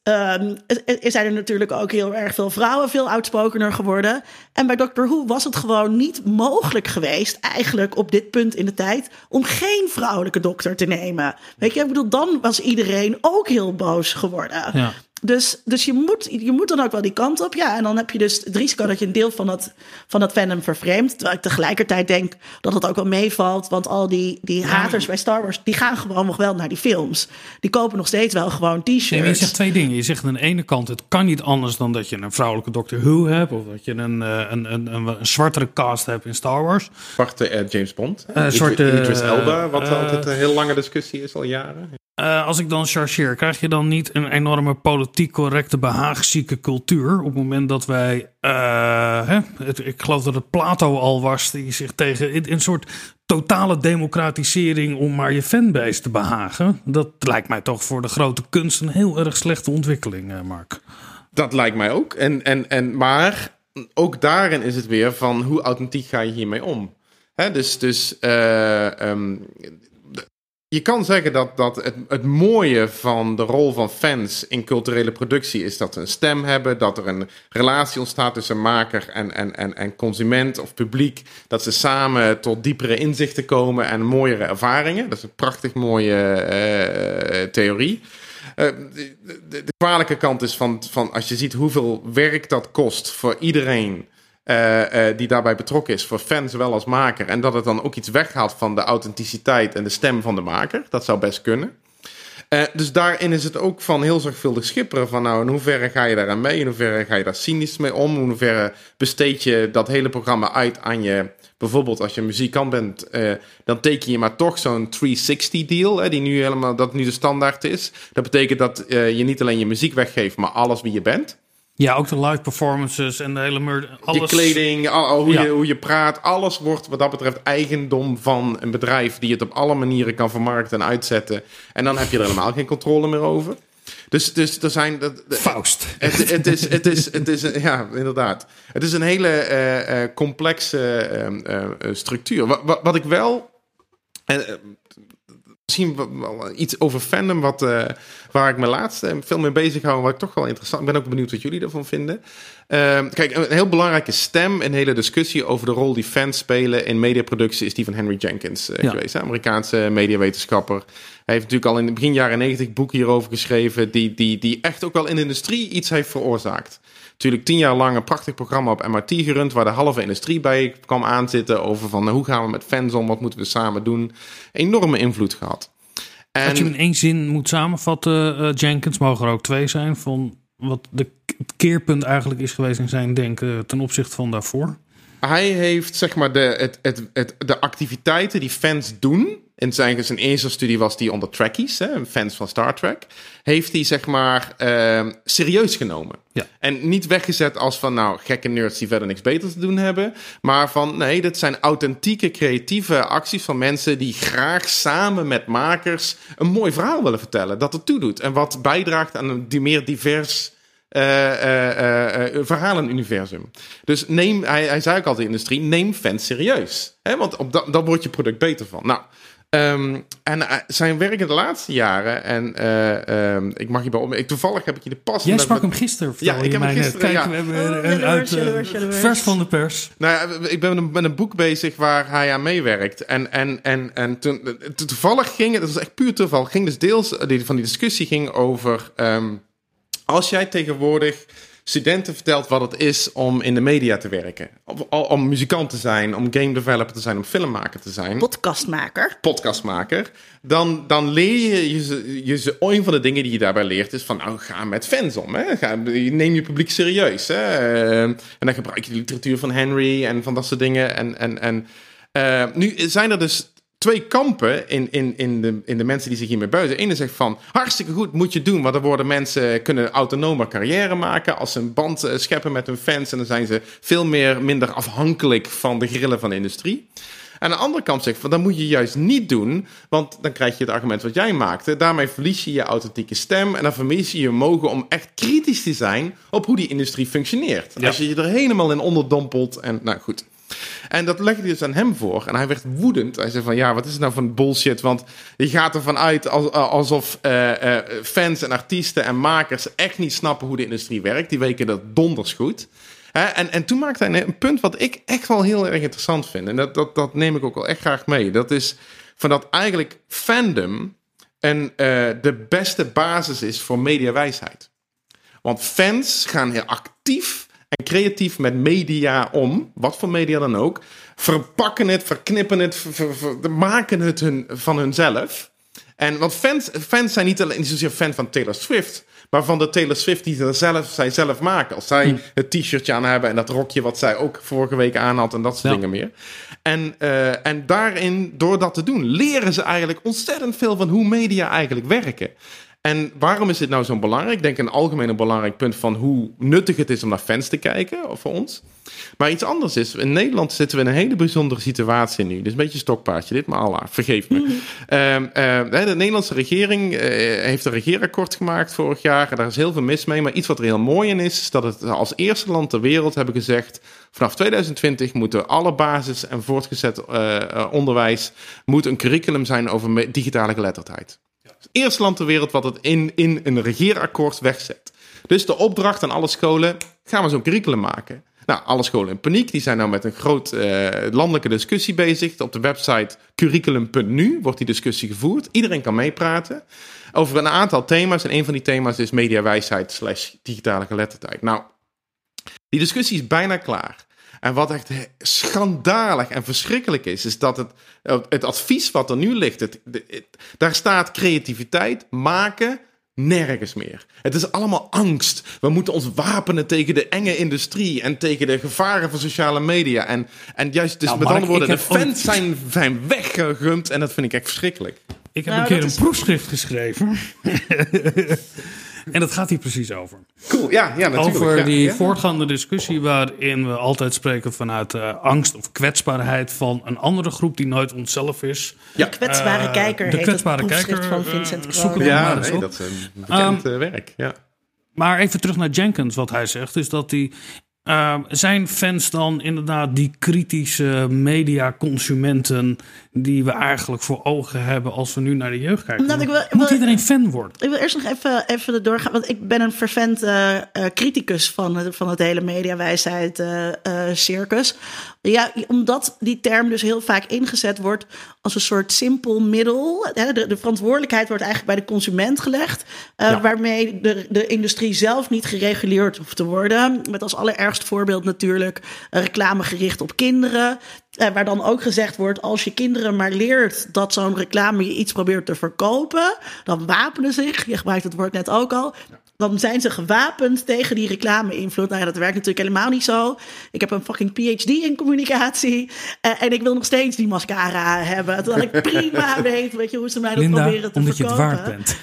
S5: zijn er natuurlijk ook heel erg veel vrouwen veel uitspokener geworden. En bij Doctor Who was het gewoon niet mogelijk geweest, eigenlijk op dit punt in de tijd, om geen vrouwelijke dokter te nemen. Weet je, ik bedoel, dan was iedereen ook heel boos geworden.
S1: Ja.
S5: Dus, dus je, moet, je moet dan ook wel die kant op. Ja, en dan heb je dus het risico dat je een deel van dat, van dat fandom vervreemdt. Terwijl ik tegelijkertijd denk dat het ook wel meevalt. Want al die, die haters bij Star Wars, die gaan gewoon nog wel naar die films. Die kopen nog steeds wel gewoon t-shirts.
S1: Nee, je zegt twee dingen. Je zegt aan de ene kant, het kan niet anders dan dat je een vrouwelijke Doctor Who hebt. Of dat je een, een, een, een, een zwartere cast hebt in Star Wars.
S4: Zwarte uh, James Bond.
S1: Uh, zwarte,
S4: Idris Elba, wat uh, altijd een heel lange discussie is al jaren.
S1: Uh, als ik dan chargeer, krijg je dan niet een enorme politiek correcte behaagzieke cultuur? Op het moment dat wij, uh, hè, ik geloof dat het Plato al was, die zich tegen een soort totale democratisering om maar je fanbase te behagen. Dat lijkt mij toch voor de grote kunst een heel erg slechte ontwikkeling, uh, Mark.
S4: Dat lijkt mij ook. En, en, en, maar ook daarin is het weer van hoe authentiek ga je hiermee om? Dus dus um, je kan zeggen dat, dat het, het mooie van de rol van fans in culturele productie is dat ze een stem hebben, dat er een relatie ontstaat tussen maker en, en, en, en consument of publiek, dat ze samen tot diepere inzichten komen en mooiere ervaringen. Dat is een prachtig mooie uh, theorie. Uh, de, de, de, kwalijke kant is van, van als je ziet hoeveel werk dat kost voor iedereen eh, eh, die daarbij betrokken is voor fan zowel als maker. En dat het dan ook iets weghaalt van de authenticiteit en de stem van de maker. Dat zou best kunnen. Eh, dus daarin is het ook van heel zorgvuldig schipperen. Van nou, in hoeverre ga je daaraan mee? In hoeverre ga je daar cynisch mee om? In hoeverre besteed je dat hele programma uit aan je... Bijvoorbeeld als je muzikant bent, dan teken je maar toch zo'n 360 deal. Hè, die nu helemaal, dat nu de standaard is. Dat betekent dat je niet alleen je muziek weggeeft, maar alles wie je bent.
S1: Ja, ook de live performances en de hele mer- alles.
S4: Je kleding, al, hoe,
S1: Ja.
S4: je, hoe je praat, alles wordt wat dat betreft eigendom van een bedrijf die het op alle manieren kan vermarkten en uitzetten. En dan heb je er helemaal geen controle meer over. Dus, dus er zijn. dat-
S1: Faust.
S4: het, het, is, het, is, het is, ja, inderdaad. Het is een hele eh, eh, complexe eh, eh, structuur. Wat, wat, wat ik wel. En, misschien wel- iets over fandom, wat, eh, waar ik me laatst eh, veel mee bezig hou. Wat ik toch wel interessant. Ik ben ook benieuwd wat jullie ervan vinden. Eh, kijk, een heel belangrijke stem in de hele discussie over de rol die fans spelen in mediaproductie is die van Henry Jenkins eh,
S1: Ja.
S4: geweest. Hè? Amerikaanse mediawetenschapper. Hij heeft natuurlijk al in de begin jaren negentig boeken hierover geschreven, die, die, die echt ook wel in de industrie iets heeft veroorzaakt. Natuurlijk tien jaar lang een prachtig programma op MRT gerund, waar de halve industrie bij kwam aanzitten over van nou, hoe gaan we met fans om, wat moeten we samen doen. Enorme invloed gehad. En,
S1: Als je in één zin moet samenvatten, eh, Jenkins, mogen er ook twee zijn, van wat de, het keerpunt eigenlijk is geweest in zijn denken ten opzichte van daarvoor.
S4: Hij heeft zeg maar de, het, het, het, de activiteiten die fans doen. In zijn, zijn eerste studie was die onder Trekkies, hè, fans van Star Trek. Heeft hij zeg maar eh, serieus genomen.
S1: Ja.
S4: En niet weggezet als van nou gekke nerds die verder niks beter te doen hebben. Maar van nee, dit zijn authentieke creatieve acties van mensen die graag samen met makers een mooi verhaal willen vertellen. Dat het toedoet. En wat bijdraagt aan een meer divers verhalenuniversum. Dus neem, hij, hij zei ook altijd in de industrie, neem fans serieus. Hè? Want op dat, dan wordt je product beter van. Nou, ehm, en eh, zijn werk in de laatste jaren, en eh, ehm, ik mag je bij op, ik, toevallig heb ik je de pas.
S1: Jij sprak hem gisteren,
S4: Ja, ik heb hem gisteren,
S1: Kijk,
S4: ja.
S1: we hebben
S5: Oh,
S1: uit, eh,
S5: jaloers.
S1: vers van de pers.
S4: Nou ja, ik ben met een, met een boek bezig waar hij aan meewerkt. En, en, en, en toen, to- toevallig ging het, dat was echt puur toeval, ging dus deels die, van die discussie ging over. ehm, als jij tegenwoordig studenten vertelt wat het is om in de media te werken, om, om muzikant te zijn, om game developer te zijn, om filmmaker te zijn
S5: Podcastmaker.
S4: podcastmaker, dan, dan leer je, je, je een van de dingen die je daarbij leert is van, nou, ga met fans om. Hè? Ga, neem je publiek serieus. Hè? Eh, en dan gebruik je de literatuur van Henry en van dat soort dingen. En, en, en eh, nu zijn er dus twee kampen in, in, in, de, in de mensen die zich hiermee buizen. Ene zegt van, hartstikke goed, moet je doen, want dan worden mensen kunnen autonomer carrière maken als ze een band eh, scheppen met hun fans en dan zijn ze veel meer, minder afhankelijk van de grillen van de industrie. Aan de andere kant zegt van, dat moet je juist niet doen, want dan krijg je het argument wat jij maakte. Daarmee verlies je je authentieke stem en dan verlies je je mogen om echt kritisch te zijn op hoe die industrie functioneert. Als je je er helemaal in onderdompelt en nou goed. En dat legde hij dus aan hem voor. En hij werd woedend. Hij zei van, ja, wat is het nou voor bullshit? Want je gaat ervan uit als, alsof eh, eh, fans en artiesten en makers echt niet snappen hoe de industrie werkt. Die weten dat donders goed. En, en toen maakte hij een punt wat ik echt wel heel erg interessant vind. En dat, dat, dat neem ik ook wel echt graag mee. Dat is van dat eigenlijk fandom en eh, de beste basis is voor mediawijsheid. Want fans gaan heel actief en creatief met media om, wat voor media dan ook, verpakken het, verknippen het, ver- ver- ver- maken het hun, van hunzelf. En want fans, fans zijn niet alleen niet zozeer fan van Taylor Swift, maar van de Taylor Swift die ze zelf, zij zelf maken. Als zij het t-shirtje aan hebben en dat rokje wat zij ook vorige week aan had en dat soort
S1: Ja.
S4: dingen meer. En, eh, en daarin, door dat te doen, leren ze eigenlijk ontzettend veel van hoe media eigenlijk werken. En waarom is dit nou zo belangrijk? Ik denk een algemeen een belangrijk punt van hoe nuttig het is om naar fans te kijken, of voor ons. Maar iets anders is, in Nederland zitten we in een hele bijzondere situatie nu. Dus een beetje stokpaardje dit, maar Allah, vergeef me. Ehm, eh, de Nederlandse regering eh, heeft een regeerakkoord gemaakt vorig jaar. En daar is heel veel mis mee. Maar iets wat er heel mooi in is, is dat het als eerste land ter wereld hebben gezegd... vanaf 2020 moeten alle basis- en voortgezet eh, eh, onderwijs... moet een curriculum zijn over digitale geletterdheid. Eerste land ter wereld wat het in, in een regeerakkoord wegzet. Dus de opdracht aan alle scholen, gaan we zo'n curriculum maken. Nou, alle scholen in paniek, die zijn nou met een groot eh, landelijke discussie bezig. Op de website curriculum.nu wordt die discussie gevoerd. Iedereen kan meepraten over een aantal thema's. En een van die thema's is mediawijsheid slash digitale geletterdheid. Nou, die discussie is bijna klaar. En wat echt schandalig en verschrikkelijk is, is dat het, het advies wat er nu ligt, het, het- daar staat creativiteit, maken, nergens meer. Het is allemaal angst. We moeten ons wapenen tegen de enge industrie en tegen de gevaren van sociale media. En, en juist, dus
S1: Nou,
S4: met
S1: Mark,
S4: andere woorden, de fans zijn, zijn weggegumpt en dat vind ik echt verschrikkelijk.
S1: Ik heb
S5: Nou,
S1: een keer een
S5: is-
S1: proefschrift geschreven. en dat gaat hier precies over.
S4: Cool, ja, ja natuurlijk.
S1: Over
S4: ja,
S1: die
S4: ja.
S1: voortgaande discussie waarin we altijd spreken vanuit eh, angst of kwetsbaarheid van een andere groep die nooit onszelf is.
S5: De kwetsbare
S1: Eh,
S5: kijker
S1: de
S5: heet
S1: kwetsbare kijker,
S5: van Vincent
S1: eh, zoek het
S4: Ja,
S1: maar eens
S4: nee,
S1: op.
S4: dat is een bekend
S1: Ehm,
S4: eh, werk. Ja.
S1: Maar even terug naar Jenkins, wat hij zegt, is dat hij. Eh, zijn fans dan inderdaad die kritische mediaconsumenten die we eigenlijk voor ogen hebben als we nu naar de jeugd kijken?
S5: Nou, ik wil-
S1: Moet
S5: wil-
S1: iedereen fan worden?
S5: Ik wil eerst nog even, even doorgaan, want ik ben een fervent eh, eh, criticus van, het- van het hele mediawijsheid eh, circus. Ja, omdat die term dus heel vaak ingezet wordt als een soort simpel middel. De, de verantwoordelijkheid wordt eigenlijk bij de consument gelegd, waarmee de, de industrie zelf niet gereguleerd hoeft te worden. Met als voorbeeld natuurlijk reclame gericht op kinderen. Eh, waar dan ook gezegd wordt, als je kinderen maar leert dat zo'n reclame je iets probeert te verkopen, dan wapenen zich, je gebruikt het woord net ook al, dan zijn ze gewapend tegen die reclame-invloed. Nou ja, dat werkt natuurlijk helemaal niet zo. Ik heb een fucking PhD in communicatie eh, en ik wil nog steeds die mascara hebben. Terwijl ik prima weet, weet je, hoe ze mij dat
S1: Linda,
S5: proberen te
S1: omdat je het
S5: verkopen
S1: waard bent.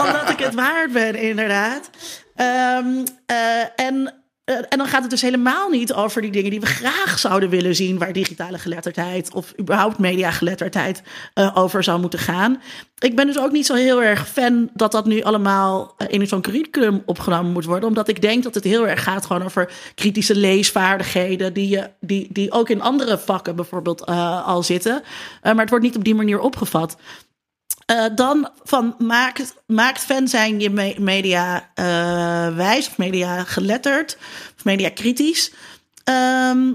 S5: omdat ik het waard ben, inderdaad. Eh, en, eh, en dan gaat het dus helemaal niet over die dingen die we graag zouden willen zien, waar digitale geletterdheid of überhaupt mediageletterdheid eh over zou moeten gaan. Ik ben dus ook niet zo heel erg fan dat dat nu allemaal in zo'n curriculum opgenomen moet worden, omdat ik denk dat het heel erg gaat gewoon over kritische leesvaardigheden, die, je, die, die ook in andere vakken bijvoorbeeld al zitten. Maar het wordt niet op die manier opgevat. Eh, dan van maakt, maakt fan zijn je me- media eh, wijs of media geletterd of media kritisch. Ehm,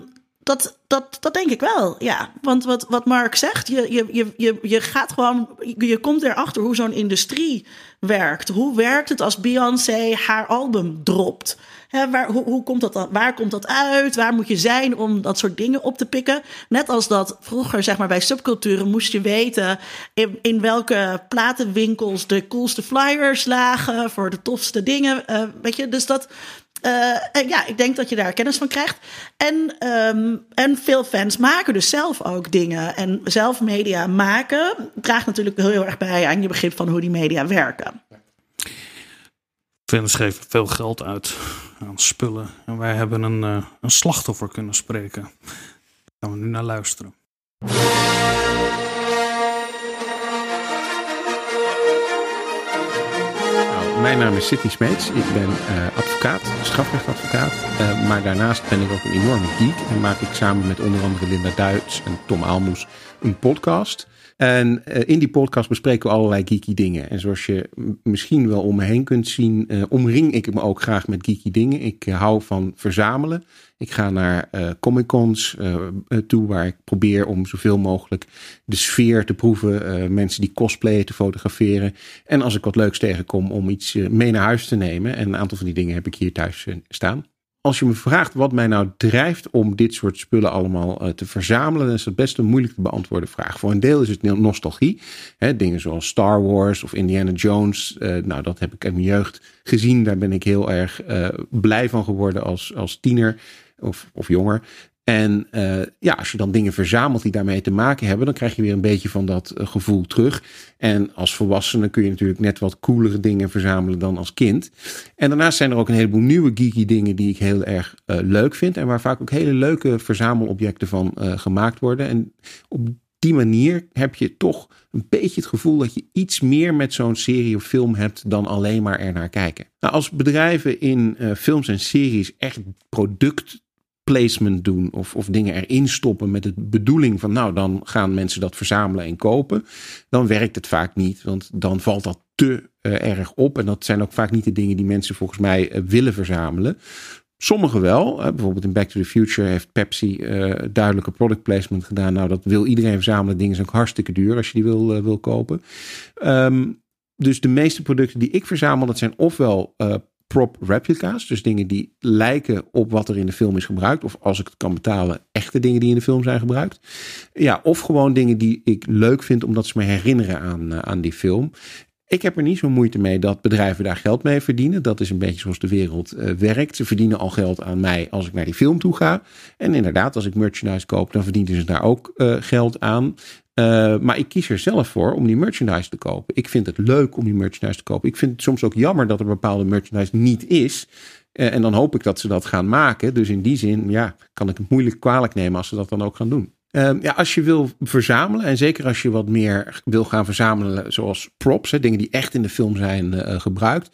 S5: dat, dat, dat denk ik wel, ja. Want wat, wat Mark zegt, je, je, je, je, gaat gewoon, je, komt erachter hoe zo'n industrie werkt. Hoe werkt het als Beyoncé haar album dropt? Hè, waar, hoe, hoe komt dat dan, waar komt dat uit? Waar moet je zijn om dat soort dingen op te pikken? Net als dat vroeger, zeg maar, bij subculturen moest je weten in, in welke platenwinkels de coolste flyers lagen voor de tofste dingen. eh, weet je, dus dat. Eh, en ja, ik denk dat je daar kennis van krijgt. En, ehm, en veel fans maken dus zelf ook dingen. En zelf media maken draagt natuurlijk heel erg bij aan je begrip van hoe die media werken.
S1: Fans geven veel geld uit aan spullen. En wij hebben een, eh, een slachtoffer kunnen spreken. Daar gaan we nu naar luisteren.
S8: Mijn naam is Sidney Smeets. Ik ben eh, advocaat, strafrechtadvocaat. Eh, maar daarnaast ben ik ook een enorme geek. En maak ik samen met onder andere Linda Duits en Tom Aalmoes een podcast. En eh, in die podcast bespreken we allerlei geeky dingen. En zoals je misschien wel om me heen kunt zien, eh, omring ik me ook graag met geeky dingen. Ik eh, hou van verzamelen. Ik ga naar eh Comic Cons toe, waar ik probeer om zoveel mogelijk de sfeer te proeven. mensen die cosplayen te fotograferen. En als ik wat leuks tegenkom, om iets mee naar huis te nemen. En een aantal van die dingen heb ik hier thuis staan. Als je me vraagt wat mij nou drijft om dit soort spullen allemaal eh, te verzamelen, dan is dat best een moeilijk te beantwoorden vraag. Voor een deel is het no- nostalgie. Hè, dingen zoals Star Wars of Indiana Jones. eh, nou, dat heb ik in mijn jeugd gezien. Daar ben ik heel erg eh, blij van geworden als, als tiener of, of jonger. En eh, ja, als je dan dingen verzamelt die daarmee te maken hebben, dan krijg je weer een beetje van dat eh, gevoel terug. En als volwassene kun je natuurlijk net wat coolere dingen verzamelen dan als kind. En daarnaast zijn er ook een heleboel nieuwe geeky dingen die ik heel erg eh, leuk vind. En waar vaak ook hele leuke verzamelobjecten van gemaakt worden. En op die manier heb je toch een beetje het gevoel dat je iets meer met zo'n serie of film hebt dan alleen maar er naar kijken. Nou, als bedrijven in films en series echt product placement doen of, of dingen erin stoppen met de bedoeling van nou dan gaan mensen dat verzamelen en kopen, dan werkt het vaak niet, want dan valt dat te eh, erg op en dat zijn ook vaak niet de dingen die mensen volgens mij eh, willen verzamelen. Sommigen wel. Bijvoorbeeld in Back to the Future heeft Pepsi eh, duidelijke product placement gedaan. Nou, dat wil iedereen verzamelen. Dingen zijn ook hartstikke duur als je die wil, wil kopen. Ehm, dus de meeste producten die ik verzamel, dat zijn ofwel prop replica's. Dus dingen die lijken op wat er in de film is gebruikt. Of als ik het kan betalen, echte dingen die in de film zijn gebruikt. Ja, of gewoon dingen die ik leuk vind omdat ze me herinneren aan, eh, aan die film. Ik heb er niet zo moeite mee dat bedrijven daar geld mee verdienen. Dat is een beetje zoals de wereld eh, werkt. Ze verdienen al geld aan mij als ik naar die film toe ga. En inderdaad, als ik merchandise koop, dan verdienen ze daar ook eh, geld aan. Uh, maar ik kies er zelf voor om die merchandise te kopen. Ik vind het leuk om die merchandise te kopen. Ik vind het soms ook jammer dat er bepaalde merchandise niet is. En dan hoop ik dat ze dat gaan maken. Dus in die zin, ja, kan ik het moeilijk kwalijk nemen als ze dat dan ook gaan doen. Uh, ja, als je wil verzamelen, en zeker als je wat meer wil gaan verzamelen, zoals props, hè, dingen die echt in de film zijn uh, gebruikt,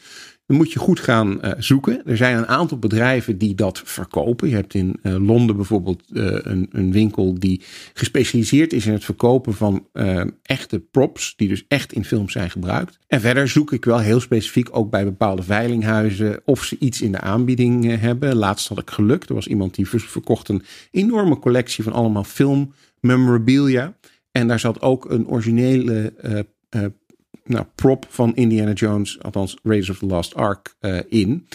S8: dan moet je goed gaan uh, zoeken. Er zijn een aantal bedrijven die dat verkopen. Je hebt in uh, Londen bijvoorbeeld uh, een, een, winkel die gespecialiseerd is in het verkopen van echte props, die dus echt in films zijn gebruikt. En verder zoek ik wel heel specifiek ook bij bepaalde veilinghuizen of ze iets in de aanbieding hebben. Laatst had ik geluk. Er was iemand die verkocht een enorme collectie van allemaal film memorabilia. En daar zat ook een originele nou, prop van Indiana Jones, althans Raiders of the Lost Ark, uh, in.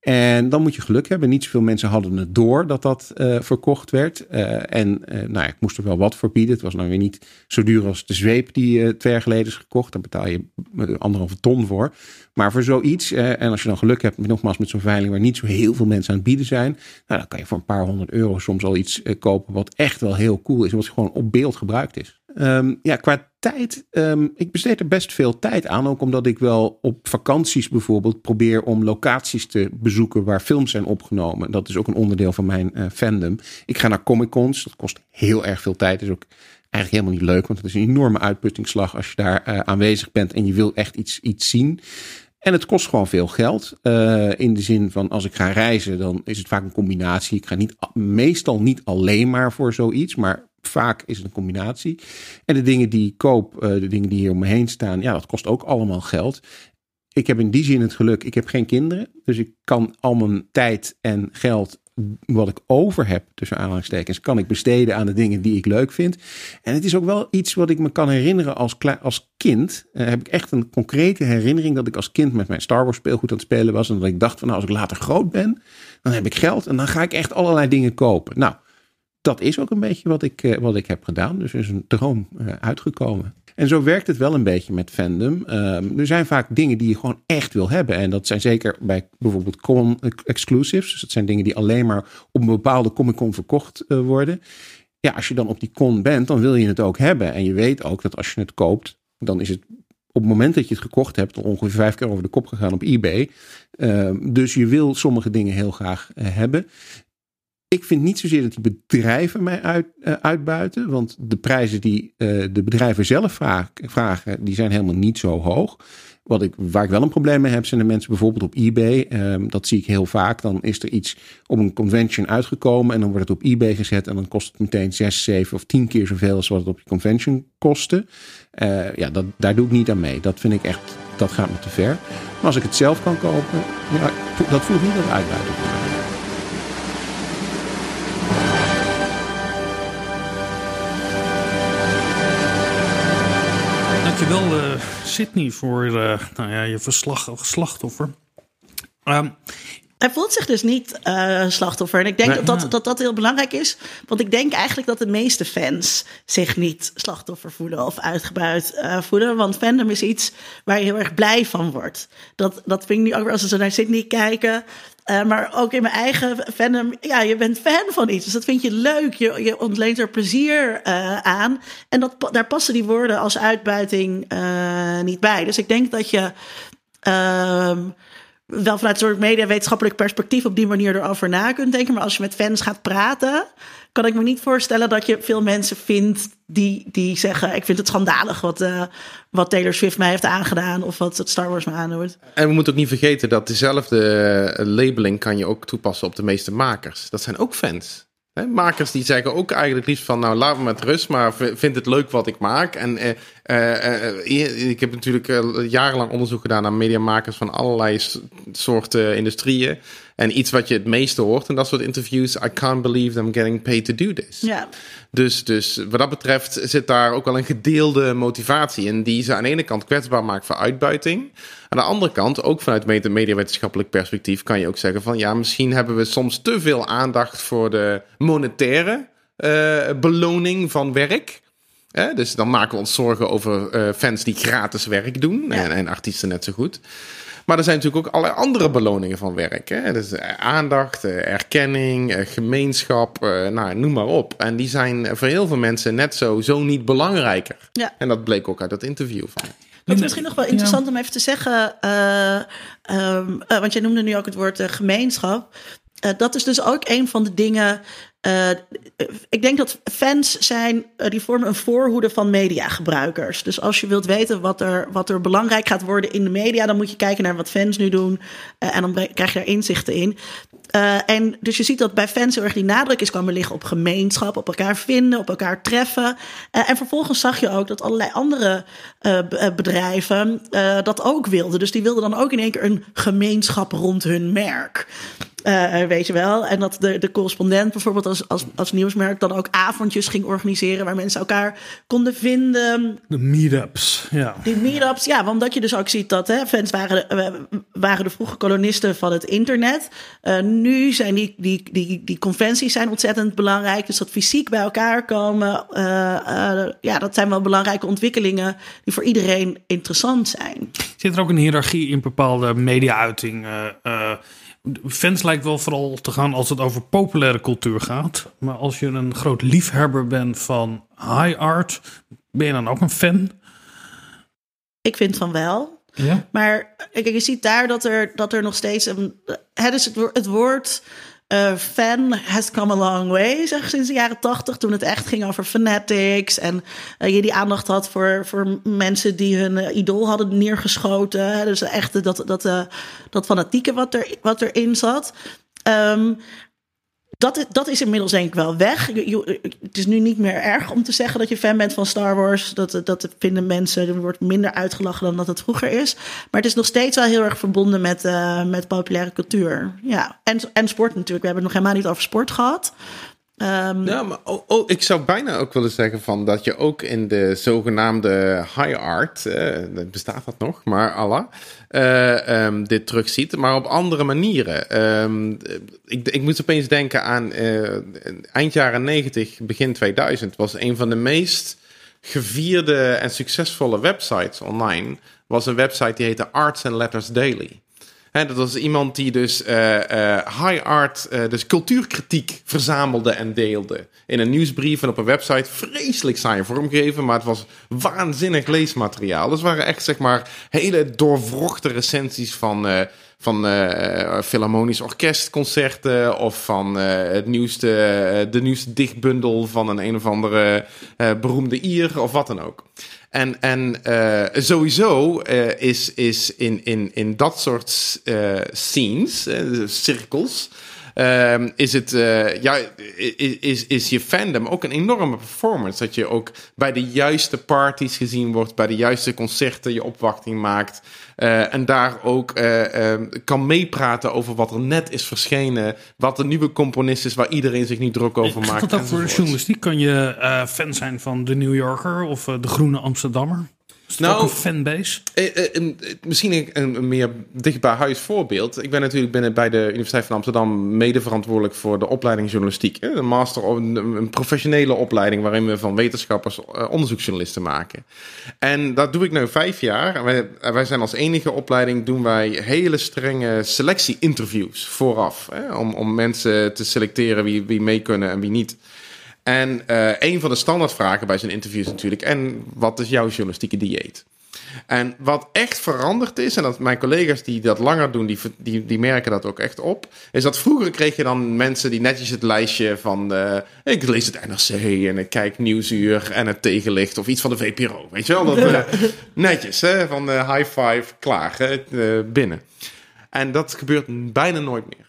S8: En dan moet je geluk hebben. Niet zoveel mensen hadden het door dat dat uh, verkocht werd. Uh, en nou ja, ik moest er wel wat voor bieden. Het was nou weer niet zo duur als de zweep die twee jaar geleden is gekocht. Daar betaal je anderhalve ton voor. Maar voor zoiets, en als je dan geluk hebt, nogmaals met zo'n veiling waar niet zo heel veel mensen aan het bieden zijn. Nou, dan kan je voor een paar honderd euro soms al iets kopen wat echt wel heel cool is. Wat gewoon op beeld gebruikt is. Um, ja, qua tijd, um, ik besteed er best veel tijd aan. Ook omdat ik wel op vakanties bijvoorbeeld probeer om locaties te bezoeken waar films zijn opgenomen. Dat is ook een onderdeel van mijn uh, fandom. Ik ga naar Comic Cons, dat kost heel erg veel tijd. is ook eigenlijk helemaal niet leuk, want het is een enorme uitputtingsslag als je daar uh, aanwezig bent en je wil echt iets, iets zien. En het kost gewoon veel geld. Uh, in de zin van als ik ga reizen, dan is het vaak een combinatie. Ik ga niet, meestal niet alleen maar voor zoiets, maar vaak is het een combinatie. En de dingen die ik koop, uh, de dingen die hier om me heen staan, ja, dat kost ook allemaal geld. Ik heb in die zin het geluk, ik heb geen kinderen. Dus ik kan al mijn tijd en geld wat ik over heb, tussen aanhalingstekens, kan ik besteden aan de dingen die ik leuk vind. En het is ook wel iets wat ik me kan herinneren als, als kind. Uh, heb ik echt een concrete herinnering dat ik als kind met mijn Star Wars speelgoed aan het spelen was. En dat ik dacht van nou, als ik later groot ben, dan heb ik geld en dan ga ik echt allerlei dingen kopen. Nou, dat is ook een beetje wat ik, wat ik heb gedaan. Dus er is een droom uh, uitgekomen. En zo werkt het wel een beetje met fandom. Um, er zijn vaak dingen die je gewoon echt wil hebben. En dat zijn zeker bij bijvoorbeeld con exclusives. Dus dat zijn dingen die alleen maar op een bepaalde Comic Con verkocht worden. Ja, als je dan op die con bent, dan wil je het ook hebben. En je weet ook dat als je het koopt, dan is het op het moment dat je het gekocht hebt, ongeveer vijf keer over de kop gegaan op eBay. Uh, dus je wil sommige dingen heel graag hebben. Ik vind niet zozeer dat die bedrijven mij uit, uh, uitbuiten. Want de prijzen die uh, de bedrijven zelf vragen, die zijn helemaal niet zo hoog. Wat ik, waar ik wel een probleem mee heb, zijn de mensen bijvoorbeeld op eBay. Um, dat zie ik heel vaak. Dan is er iets op een convention uitgekomen en dan wordt het op eBay gezet. En dan kost het meteen 6, 7 of 10 keer zoveel als wat het op je convention kostte. Uh, ja, daar doe ik niet aan mee. Dat vind ik echt, dat gaat me te ver. Maar als ik het zelf kan kopen, ja, dat voelt niet als uitbuiting
S1: Dankjewel, uh, Sydney, voor uh, nou ja, je verslag als slachtoffer. Um,
S5: hij voelt zich dus niet uh, slachtoffer. En ik denk nee, dat, dat, dat dat heel belangrijk is. Want ik denk eigenlijk dat de meeste fans zich niet slachtoffer voelen of uitgebuit uh, voelen. Want fandom is iets waar je heel erg blij van wordt. Dat, dat vind ik nu ook weer als we zo naar Sydney kijken. Uh, maar ook in mijn eigen fandom. Ja, je bent fan van iets. Dus dat vind je leuk. Je, ontleent er plezier uh, aan. En dat, daar passen die woorden als uitbuiting uh, niet bij. Dus ik denk dat je. Uh, wel vanuit een soort media-wetenschappelijk perspectief op die manier erover na kunt denken. Maar als je met fans gaat praten, kan ik me niet voorstellen dat je veel mensen vindt die, die zeggen: Ik vind het schandalig wat, uh, wat Taylor Swift mij heeft aangedaan of wat Star Wars me aandoet.
S4: En we moeten ook niet vergeten dat dezelfde labeling kan je ook toepassen op de meeste makers. Dat zijn ook fans. He, makers die zeggen ook eigenlijk liefst van, nou laat me met rust, maar vind het leuk wat ik maak. En uh, ik heb natuurlijk jarenlang onderzoek gedaan naar mediamakers van allerlei soorten industrieën. En iets wat je het meeste hoort in dat soort interviews, I can't believe I'm getting paid to do this.
S5: Ja.
S4: Dus, dus wat dat betreft zit daar ook wel een gedeelde motivatie in, die ze aan de ene kant kwetsbaar maakt voor uitbuiting. Aan de andere kant, ook vanuit mediawetenschappelijk perspectief, kan je ook zeggen van ja, misschien hebben we soms te veel aandacht voor de monetaire eh, beloning van werk. Dus dan maken we ons zorgen over eh, fans die gratis werk doen. En, en artiesten net zo goed. Maar er zijn natuurlijk ook allerlei andere beloningen van werk. Hè? Dus aandacht, eh, erkenning, eh, gemeenschap, eh, nou, noem maar op. En die zijn voor heel veel mensen net zo, zo niet belangrijker.
S5: Ja.
S4: En dat bleek ook uit dat interview van hem.
S5: Wat is misschien nog wel interessant om even te zeggen, eh, ehm, eh, want jij noemde nu ook het woord gemeenschap. Eh, dat is dus ook een van de dingen. Eh, ik denk dat fans zijn, eh, die vormen een voorhoede van mediagebruikers. Dus als je wilt weten wat er, wat er belangrijk gaat worden in de media, dan moet je kijken naar wat fans nu doen. eh, en dan krijg je daar inzichten in. En dus je ziet dat bij fans heel erg die nadruk is komen liggen op gemeenschap, op elkaar vinden, op elkaar treffen. En vervolgens zag je ook dat allerlei andere bedrijven dat ook wilden. Dus die wilden dan ook in één keer een gemeenschap rond hun merk. Eh, weet je wel. En dat de, de correspondent bijvoorbeeld als, als, als nieuwsmerk dan ook avondjes ging organiseren waar mensen elkaar konden vinden.
S1: De meetups, ja.
S5: Die meetups, ja, want omdat je dus ook ziet dat hè, fans waren, eh, waren de vroege kolonisten van het internet. Eh, nu zijn die, die, die, die conventies zijn ontzettend belangrijk. Dus dat fysiek bij elkaar komen, eh, eh, ja, dat zijn wel belangrijke ontwikkelingen die voor iedereen interessant zijn.
S1: Zit er ook een hiërarchie in bepaalde media-uiting? Fans lijkt wel vooral te gaan als het over populaire cultuur gaat. Maar als je een groot liefhebber bent van high art, ben je dan ook een fan?
S5: Ik vind van wel.
S1: Ja.
S5: Maar kijk, je ziet daar dat er, dat er nog steeds een. Het, is het, wo- het woord eh, fan has come a long way, zeg sinds de jaren tachtig. Toen het echt ging over fanatics. En eh, je die aandacht had voor, voor mensen die hun eh, idool hadden neergeschoten. Hè. Dus echt dat, dat, dat fanatieke wat, er, wat erin zat. Ehm, dat, dat is inmiddels denk ik wel weg. Het is nu niet meer erg om te zeggen dat je fan bent van Star Wars. Dat, dat vinden mensen, er wordt minder uitgelachen dan dat het vroeger is. Maar het is nog steeds wel heel erg verbonden met, eh, met populaire cultuur. Ja, en, en sport natuurlijk. We hebben het nog helemaal niet over sport gehad. Ehm,
S4: Ja, maar oh, oh, ik zou bijna ook willen zeggen van dat je ook in de zogenaamde high art, eh, bestaat dat nog, maar Allah, eh, ehm, dit terugziet, maar op andere manieren. Ehm, ik, ik moest opeens denken aan eh, eind jaren 90, begin 2000, was een van de meest gevierde en succesvolle websites online, was een website die heette Arts and Letters Daily. Dat was iemand die dus eh, eh, high art, eh, dus cultuurkritiek verzamelde en deelde. In een nieuwsbrief en op een website. Vreselijk saai vormgeven, maar het was waanzinnig leesmateriaal. Dus waren echt, zeg maar, hele doorwrochte recensies van, van Philharmonisch Orkestconcerten. Of van het nieuwste, de nieuwste dichtbundel van een een of andere beroemde Ier of wat dan ook. En, en eh, sowieso eh, is, is in, in, in dat soort eh, scenes, cirkels, ehm, is, het, ja, i- is, is je fandom ook een enorme performance. Dat je ook bij de juiste parties gezien wordt, bij de juiste concerten je opwachting maakt. eh, en daar ook eh, eh, kan meepraten over wat er net is verschenen. Wat de nieuwe componist is waar iedereen zich nu druk over maakt.
S1: dat ook voor de journalistiek? Kan je fan zijn van de New Yorker of de Groene Amsterdammer?
S4: Nou,
S1: een fanbase?
S4: Eh, eh, eh, misschien een, meer dicht bij huis voorbeeld. Ik ben natuurlijk binnen bij de Universiteit van Amsterdam mede verantwoordelijk voor de opleiding journalistiek. Een master, een, een professionele opleiding waarin we van wetenschappers eh, onderzoeksjournalisten maken. En dat doe ik nu vijf jaar. En wij, wij zijn als enige opleiding doen wij hele strenge selectie-interviews vooraf. Hè, om, om mensen te selecteren wie, wie mee kunnen en wie niet. En eh, een van de standaardvragen bij zo'n interview is natuurlijk: en wat is jouw journalistieke dieet? En wat echt veranderd is, en dat mijn collega's die dat langer doen, die, die, die merken dat ook echt op, is dat vroeger kreeg je dan mensen die netjes het lijstje van, eh, ik lees het NRC en ik kijk Nieuwsuur en het tegenlicht of iets van de VPRO, weet je wel? Dat, eh, netjes, hè? van eh, high five, klaar, hè? Binnen. En dat gebeurt bijna nooit meer.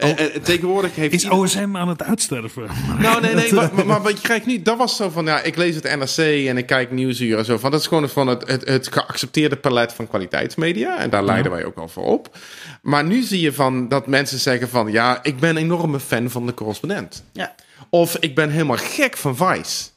S4: En, en tegenwoordig heeft
S1: Is
S4: ieder-
S1: OSM aan het uitsterven?
S4: Nou, nee, nee. maar, maar, maar wat je krijgt nu, dat was zo van, ja, ik lees het NRC en ik kijk Nieuwsuur en zo. Van, dat is gewoon van het, het, het geaccepteerde palet van kwaliteitsmedia. En daar leiden wij ook al voor op. Maar nu zie je van dat mensen zeggen van, ja, ik ben een enorme fan van de correspondent.
S5: Ja.
S4: Of ik ben helemaal gek van Vice.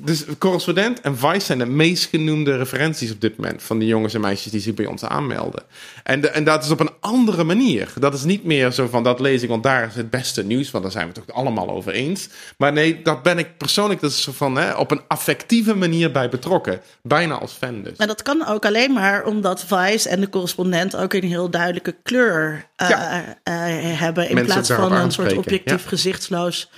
S4: Dus correspondent en Vice zijn de meest genoemde referenties op dit moment van de jongens en meisjes die zich bij ons aanmelden. En, de, en dat is op een andere manier. Dat is niet meer zo van dat lees ik, want daar is het beste nieuws, want daar zijn we het toch allemaal over eens. Maar nee, dat ben ik persoonlijk dat is zo van hè, op een affectieve manier bij betrokken. Bijna als fan dus.
S5: Maar dat kan ook alleen maar omdat Vice en de correspondent ook een heel duidelijke kleur eh,
S4: Ja.
S5: eh, hebben. In
S4: Mensen
S5: plaats van een soort objectief,
S4: ja.
S5: gezichtsloos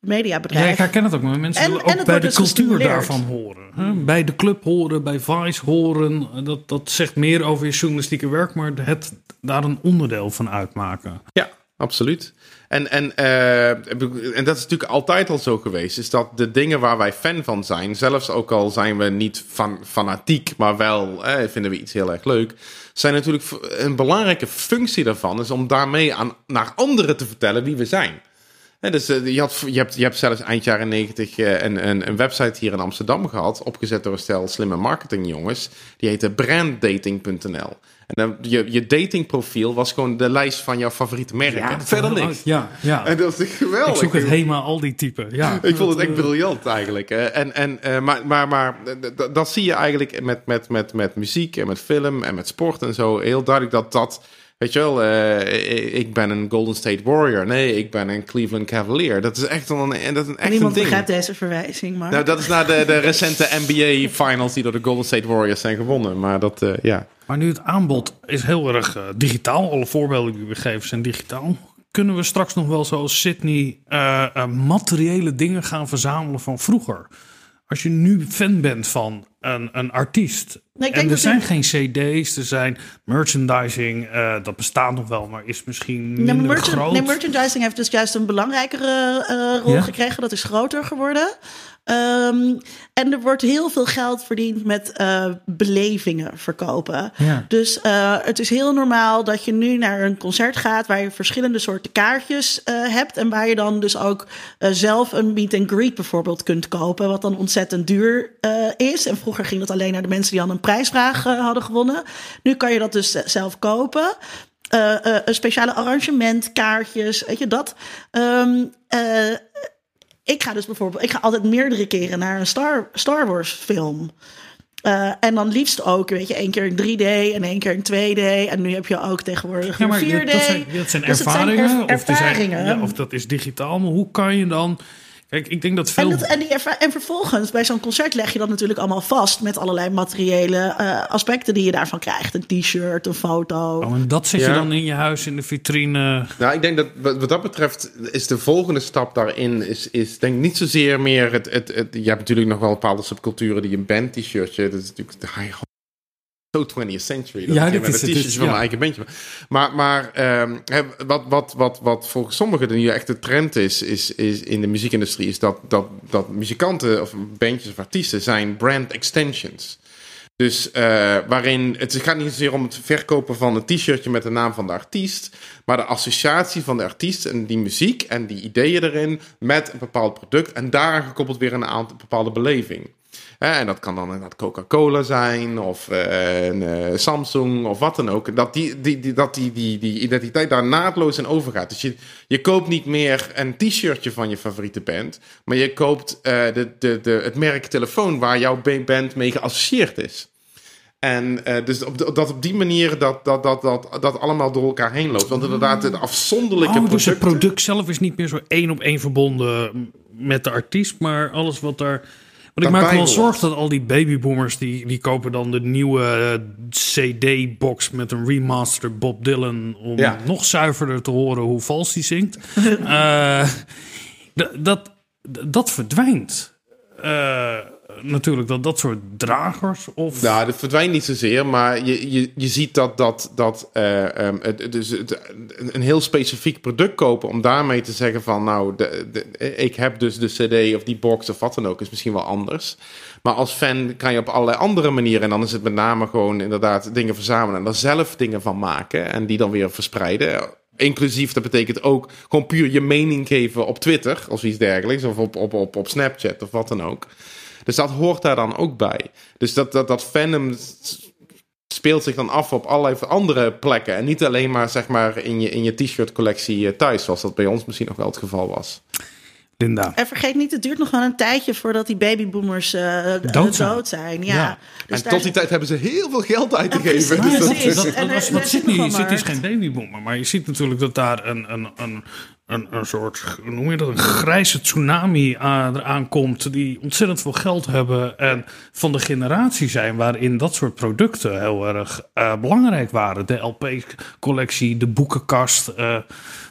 S1: Ja,
S5: mediabedrijf.
S1: ik herken het ook, maar mensen
S5: En-
S1: willen
S5: en
S1: ook bij de
S5: dus
S1: cultuur
S5: gestimuleerd.
S1: daarvan horen. hè? Bij de club horen, bij Vice horen. Dat, dat zegt meer over je journalistieke werk, maar het daar een onderdeel van uitmaken.
S4: Ja, absoluut. En, en, eh, en dat is natuurlijk altijd al zo geweest. Is dat de dingen waar wij fan van zijn, zelfs ook al zijn we niet van, fanatiek, maar wel eh, vinden we iets heel erg leuk, zijn natuurlijk een belangrijke functie daarvan, is om daarmee aan, naar anderen te vertellen wie we zijn. Hè, dus eh, je, had, je, hebt, je hebt zelfs eind jaren negentig eh, een, een, een website hier in Amsterdam gehad, opgezet door een stel slimme marketingjongens. Die heette branddating.nl. En dan, je, je datingprofiel was gewoon de lijst van jouw favoriete merken. Verder niks.
S1: Ja, ja.
S4: En dat is geweldig.
S1: ik zoek het Hema al die type. Ja.
S4: Ik vond het echt
S1: eh,
S4: briljant eigenlijk. En, en, eh, maar maar, maar dat zie je eigenlijk met, met, met, met muziek en met film en met sport en zo. Heel duidelijk dat dat... Weet je wel, eh, ik ben een Golden State Warrior. Nee, ik ben een Cleveland Cavalier. Dat is echt een, en dat is een echt
S5: Niemand
S4: een ding.
S5: begrijpt deze verwijzing, maar...
S4: Nou, dat is na de, de recente NBA finals die door de Golden State Warriors zijn gewonnen. Maar dat, eh, ja.
S1: Maar nu het aanbod is heel erg eh, digitaal. Alle voorbeelden die we geven zijn digitaal. Kunnen we straks nog wel zoals Sydney eh, eh, materiële dingen gaan verzamelen van vroeger? Als je nu fan bent van een, een artiest.
S5: Nee,
S1: en er zijn geen cd's, er zijn merchandising. eh, dat bestaat nog wel, maar is misschien
S5: Nee,
S1: minder
S5: merchan-
S1: groot.
S5: nee, merchandising heeft dus juist een belangrijkere eh, rol
S1: Ja?
S5: gekregen. Dat is groter geworden. Ehm, en er wordt heel veel geld verdiend met eh, belevingen verkopen.
S1: Ja.
S5: Dus eh, het is heel normaal dat je nu naar een concert gaat waar je verschillende soorten kaartjes eh, hebt. En waar je dan dus ook zelf een meet and greet bijvoorbeeld kunt kopen. Wat dan ontzettend duur is. En vroeger ging dat alleen naar de mensen die al een prijsvraag hadden gewonnen. Nu kan je dat dus zelf kopen. Een speciale arrangement, kaartjes, weet je dat. Ehm, eh, ik ga dus bijvoorbeeld, ik ga altijd meerdere keren naar een Star, Star Wars film. Eh, en dan liefst ook, weet je, één keer in 3D en één keer in 2D. En nu heb je ook tegenwoordig
S1: Ja,
S5: in
S1: maar
S5: 4D.
S1: dat zijn, dat zijn
S5: Dus
S1: ervaringen. of, zijn- ja, of dat is digitaal. Maar hoe kan je dan... Kijk, ik denk dat veel...
S5: En, dat, en, die en vervolgens, bij zo'n concert leg je dat natuurlijk allemaal vast met allerlei materiële eh, aspecten die je daarvan krijgt. Een t-shirt, een foto.
S1: Oh, en dat zet je dan in je huis in de vitrine.
S4: Nou, ik denk dat wat, wat dat betreft is de volgende stap daarin is, is denk ik niet zozeer meer het, het, het je hebt natuurlijk nog wel bepaalde subculturen die een band t-shirtje, dat is natuurlijk de high zo 20th century. Dat
S1: Ja, dit
S4: met
S1: is
S4: een t-shirtje van
S1: ja.
S4: een eigen bandje. Maar, maar ehm, wat, wat, wat, wat volgens sommigen nu echt de trend is, is, is in de muziekindustrie, is dat, dat, dat muzikanten of bandjes of artiesten zijn brand extensions. Dus eh, waarin het gaat niet zozeer om het verkopen van een t-shirtje met de naam van de artiest, maar de associatie van de artiest en die muziek en die ideeën erin met een bepaald product en daaraan gekoppeld weer een aantal bepaalde beleving. En dat kan dan inderdaad Coca-Cola zijn of eh, een, eh, Samsung of wat dan ook. Dat, die, die, die, dat die, die, die identiteit daar naadloos in overgaat. Dus je, je koopt niet meer een t-shirtje van je favoriete band, maar je koopt eh, de, de, de, het merk telefoon waar jouw band mee geassocieerd is. En dus op, de- dat op die manier dat, dat, dat, dat, dat allemaal door elkaar heen loopt. Want inderdaad, de afzonderlijke
S1: Oh, dus het product zelf is niet meer zo één op één verbonden met de artiest, maar alles wat daar. Want ik maak me wel zorgen dat al die babyboomers die, die kopen dan de nieuwe eh, CD-box met een remastered Bob Dylan om
S4: Ja.
S1: nog zuiverder te horen hoe vals die zingt. Eh, dat, dat verdwijnt. Eh, natuurlijk dat dat soort dragers of
S4: Nou, dat verdwijnt niet zozeer, maar je, je, je ziet dat, dat, dat eh, ehm, het, dus het, een heel specifiek product kopen om daarmee te zeggen van nou, de, ik heb dus de CD of die box of wat dan ook, is misschien wel anders. Maar als fan kan je op allerlei andere manieren, en dan is het met name gewoon inderdaad dingen verzamelen en daar zelf dingen van maken en die dan weer verspreiden. inclusief, dat betekent ook gewoon puur je mening geven op Twitter of iets dergelijks. Of op, op, op, op Snapchat of wat dan ook. Dus dat hoort daar dan ook bij. Dus dat, dat, dat fandom speelt zich dan af op allerlei andere plekken. En niet alleen maar, zeg maar in je, in je t-shirt collectie eh, thuis, zoals dat bij ons misschien nog wel het geval was.
S1: Linda.
S5: En vergeet niet, het duurt nog wel een tijdje voordat die babyboomers eh,
S1: Dood
S5: dood,
S1: zijn.
S5: zijn. Ja.
S1: Ja.
S5: Dus
S4: en
S5: daar-
S4: tot die tijd hebben ze heel veel geld uit te
S5: Ja,
S4: geven.
S5: precies.
S4: Dus dat-
S5: Precies.
S1: Dat, dat,
S5: er-
S1: was-
S5: er
S1: wat
S5: zit
S1: Sydney, Sydney is geen babyboomer, maar je ziet natuurlijk dat daar een, een, een, een, een soort, hoe noem je dat, een grijze tsunami aan, eraan komt, die ontzettend veel geld hebben en van de generatie zijn waarin dat soort producten heel erg eh, belangrijk waren. De LP-collectie, de boekenkast. eh,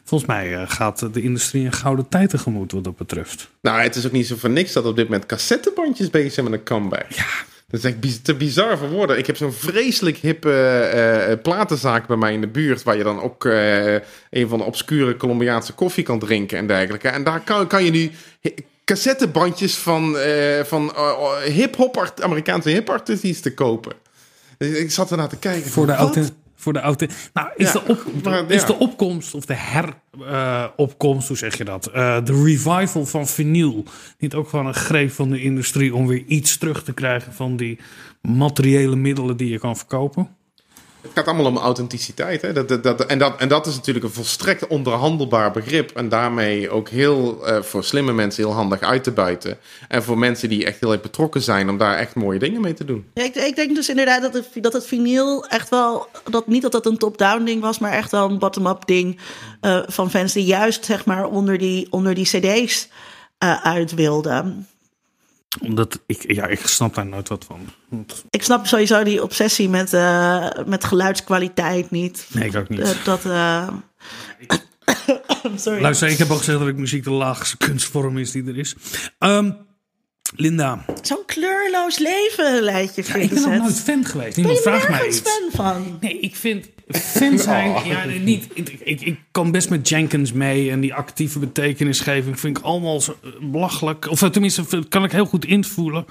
S1: volgens mij eh, gaat de industrie een gouden tijd tegemoet wat dat betreft.
S4: Nou, het is ook niet zo voor niks dat op dit moment cassettebandjes bezig zijn met een comeback. Ja. Dat is echt te bizar voor woorden. Ik heb zo'n vreselijk hippe eh, eh, platenzaak bij mij in de buurt... waar je dan ook eh, een van de obscure Colombiaanse koffie kan drinken en dergelijke. En daar kan, kan je nu cassettebandjes van, eh, van hip-hop, art- Amerikaanse hip-artiesten kopen. Ik zat ernaar te kijken.
S1: Voor de. Voor de auto. Nou, is,
S4: Ja,
S1: de, op,
S4: maar,
S1: is de opkomst of de heropkomst, hoe zeg je dat? Eh, de revival van vinyl. Niet ook gewoon een greep van de industrie om weer iets terug te krijgen van die materiële middelen die je kan verkopen?
S4: Het gaat allemaal om authenticiteit. Hè? Dat, dat, en, dat, en dat is natuurlijk een volstrekt onderhandelbaar begrip. En daarmee ook heel eh, voor slimme mensen heel handig uit te buiten. En voor mensen die echt heel erg betrokken zijn om daar echt mooie dingen mee te doen.
S5: Ik, ik denk dus inderdaad dat het, dat het vinyl echt wel... Dat, niet dat dat een top-down ding was, maar echt wel een bottom-up ding... eh, van fans die juist zeg maar onder die, onder die cd's eh, uit wilden.
S1: Omdat ik, ja, ik snap daar nooit wat van. Want-
S5: Ik snap sowieso die obsessie met, eh, met geluidskwaliteit niet.
S1: Nee, ik ook niet.
S5: Eh, dat... eh, Sorry.
S1: Luister, ik heb ook gezegd dat ik muziek de laagste kunstvorm is die er is. Ehm, Linda,
S5: Zo'n kleurloos leven leidt je
S1: ja, ik ben nog nooit fan geweest.
S5: Ben
S1: Niemand
S5: je
S1: vraagt mij iets.
S5: fan van?
S1: Nee, ik vind fan zijn. Ja, nee, niet. Ik, ik, ik kan best met Jenkins mee en die actieve betekenisgeving vind ik allemaal eh, belachelijk. Of eh, tenminste, kan ik heel goed invoelen.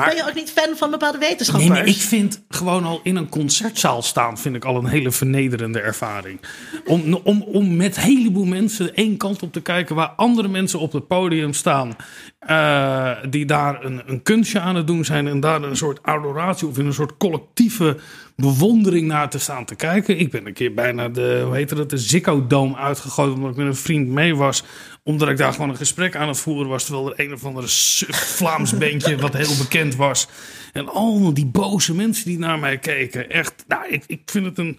S1: Maar
S5: Ben je ook niet fan van bepaalde wetenschappers?
S1: Nee, maar ik vind gewoon al in een concertzaal staan, vind ik al een hele vernederende ervaring. Om, om, om met een heleboel mensen één kant op te kijken waar andere mensen op het podium staan. eh, die daar een, een kunstje aan het doen zijn en daar een soort adoratie of in een soort collectieve bewondering naar te staan te kijken. Ik ben een keer bijna de, hoe heet het, de Ziggo Dome uitgegooid omdat ik met een vriend mee was. Omdat ik daar gewoon een gesprek aan het voeren was. Terwijl er een of andere Vlaams bandje wat heel bekend was. En allemaal die boze mensen die naar mij keken. Echt, nou, ik, ik vind het een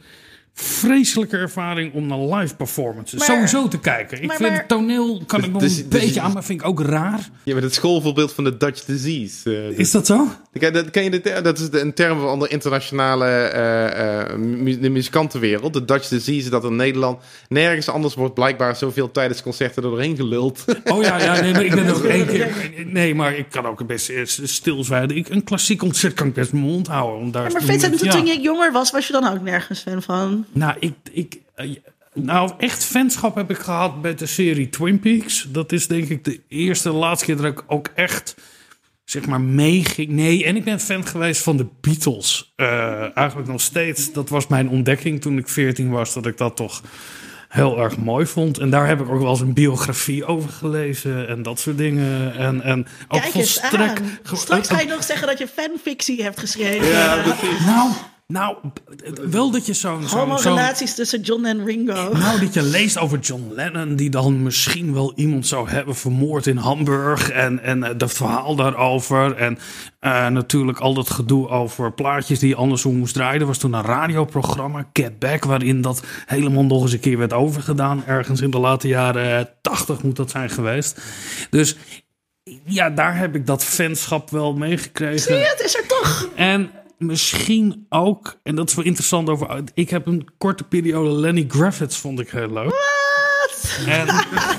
S1: vreselijke ervaring om naar live performances
S5: Maar-
S1: sowieso te kijken. Ik
S5: maar-
S1: vind
S5: maar-
S1: toneel kan ik nog
S4: Dus-
S1: een
S4: dus-
S1: beetje aan, maar vind ik ook raar.
S4: Je bent het schoolvoorbeeld van de Dutch disease. eh,
S1: Is dat zo?
S4: Ken, dat, ken je de, dat is de, een term van de internationale eh, eh, mu- de muzikantenwereld. De Dutch disease, dat in Nederland nergens anders wordt blijkbaar zoveel tijdens concerten er doorheen geluld.
S1: Oh ja, ja nee, maar ik ben ook één keer. Nee, maar ik kan ook best stilzwijgen. Ik, een klassiek concert kan ik best mijn mond houden. Om daar
S5: Ja, maar Vincent, toen
S1: ja.
S5: je jonger was, was je dan ook nergens fan van?
S1: Nou, ik, ik, eh, nou, echt fanschap heb ik gehad met de serie Twin Peaks. Dat is denk ik de eerste en laatste keer dat ik ook echt, zeg maar, meeging. Nee, en ik ben fan geweest van de Beatles. Eh, eigenlijk nog steeds. Dat was mijn ontdekking toen ik 14 was, dat ik dat toch heel erg mooi vond. En daar heb ik ook wel eens een biografie over gelezen en dat soort dingen. En, en ook
S5: Kijk eens
S1: volstrekt...
S5: aan. Straks ga je nog zeggen dat je fanfictie hebt geschreven.
S1: Nou, nou, wel dat je zo'n... zo'n-
S5: Homo-relaties tussen John en Ringo.
S1: Nou, dat je leest over John Lennon, die dan misschien wel iemand zou hebben vermoord in Hamburg. En, en eh, dat verhaal daarover. En eh, natuurlijk al dat gedoe over plaatjes die je andersom moest draaien. Er was toen een radioprogramma, Get Back, waarin dat helemaal nog eens een keer werd overgedaan. Ergens in de late jaren 80 moet dat zijn geweest. Dus ja, daar heb ik dat fanschap wel meegekregen.
S5: Zie je, het is er toch.
S1: En misschien ook, en dat is wel interessant over. Ik heb een korte periode Lenny Kravitz vond ik heel leuk. En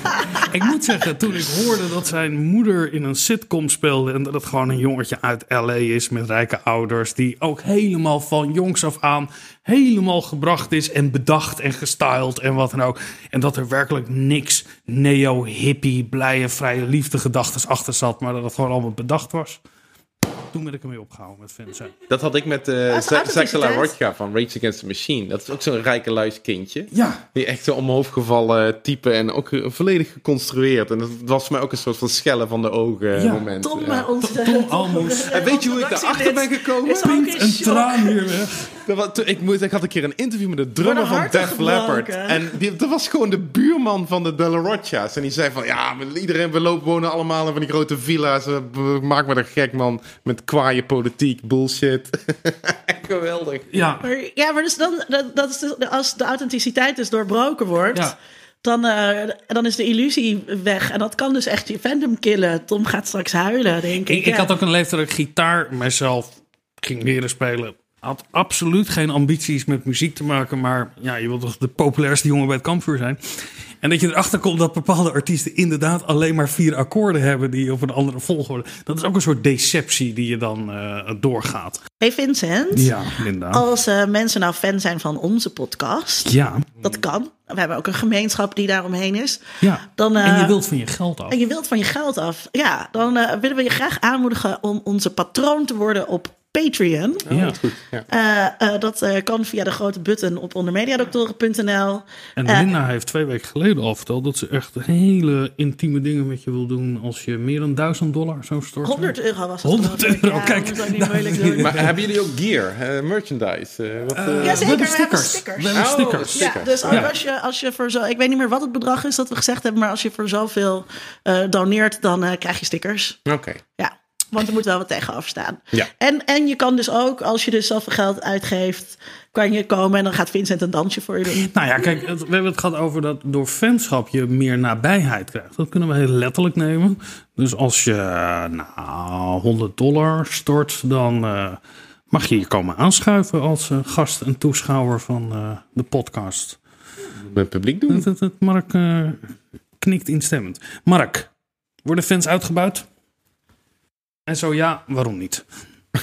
S1: ik moet zeggen, toen ik hoorde dat zijn moeder in een sitcom speelde en dat het gewoon een jongetje uit LA is met rijke ouders, die ook helemaal van jongs af aan helemaal gebracht is en bedacht en gestyled en wat dan ook. En dat er werkelijk niks neo-hippie, blije, vrije liefde gedachten achter zat, maar dat het gewoon allemaal bedacht was. Toen ben ik ermee opgehouden met zijn.
S4: Dat had ik met uh. Zakela Rodja van Rage Against the Machine. Dat is ook zo'n rijke luiskindje.
S1: Ja,
S4: Die echt zo om mijn hoofd gevallen type en ook eh, volledig geconstrueerd. En dat was voor mij ook een soort van schellen van de ogen
S1: Ja,
S4: moment.
S5: Tom,
S4: Ja.
S5: eh,
S1: Tom Almoes.
S4: En weet je hoe ik daarachter ben gekomen?
S1: Een traan hier weg.
S4: Ik, moest, ik had een keer een interview met de drummer van Def. Leppard. En die, dat was gewoon de buurman van de De La Rocha's. En die zei van, ja, iedereen, we lopen wonen allemaal in van die grote villa's. We- we- Maak me er gek, man. Met kwaaie politiek, bullshit. Geweldig.
S1: Ja,
S5: Maar, ja, maar dus dan, dat, dat is dus- als de authenticiteit dus doorbroken wordt,
S1: Ja.
S5: dan, eh, dan is de illusie weg. En dat kan dus echt je fandom killen. Tom gaat straks huilen, denk ik.
S1: ik, had ook een leeftijd dat ik gitaar mezelf ging leren spelen. Had absoluut geen ambities met muziek te maken, maar ja, je wilt toch de populairste jongen bij het kampvuur zijn. En dat je erachter komt dat bepaalde artiesten inderdaad alleen maar vier akkoorden hebben die op een andere volgorde. Dat is ook een soort deceptie die je dan eh, doorgaat.
S5: Hey Vincent,
S1: Ja, Linda.
S5: als eh, mensen nou fan zijn van onze podcast,
S1: Ja,
S5: dat kan. We hebben ook een gemeenschap die daaromheen is.
S1: ja.
S5: Dan, eh,
S1: en je wilt van je geld af.
S5: En je wilt van je geld af. Ja, dan eh, willen we je graag aanmoedigen om onze patroon te worden op Patreon.
S1: Ja.
S4: Ja.
S5: Eh, eh, dat eh, kan via de grote button op ondermediadoktoren.nl.
S1: En Linda heeft twee weken geleden al verteld dat ze echt hele intieme dingen met je wil doen als je meer dan 1000 dollar zou storten.
S5: 100 euro was het.
S1: 100
S5: geloof ik.
S1: euro,
S5: ja,
S1: kijk.
S5: Dat is ook niet moeilijk doen.
S4: Maar hebben jullie ook gear, merchandise? wat,
S1: we hebben stickers.
S5: stickers.
S1: We hebben
S4: Oh,
S1: stickers.
S5: Ja,
S4: Zeker.
S5: dus
S1: Ja.
S5: als je, als je voor zo, ik weet niet meer wat het bedrag is dat we gezegd hebben, maar als je voor zoveel eh doneert, dan eh, krijg je stickers.
S4: Oké.
S5: Ja, want er moet wel wat tegenover staan.
S4: Ja.
S5: En, en je kan dus ook, als je dus zoveel geld uitgeeft, kan je komen en dan gaat Vincent een dansje voor je doen.
S1: Nou ja, kijk, het- we hebben het gehad over dat door fanschap je meer nabijheid krijgt. Dat kunnen we heel letterlijk nemen. Dus als je nou, 100 dollar stort, dan eh, mag je hier komen aanschuiven als eh, gast en toeschouwer van eh, de podcast.
S4: Met publiek doen.
S1: Dat, dat, dat Mark knikt instemmend. Mark, worden fans uitgebuit? En zo ja, waarom niet?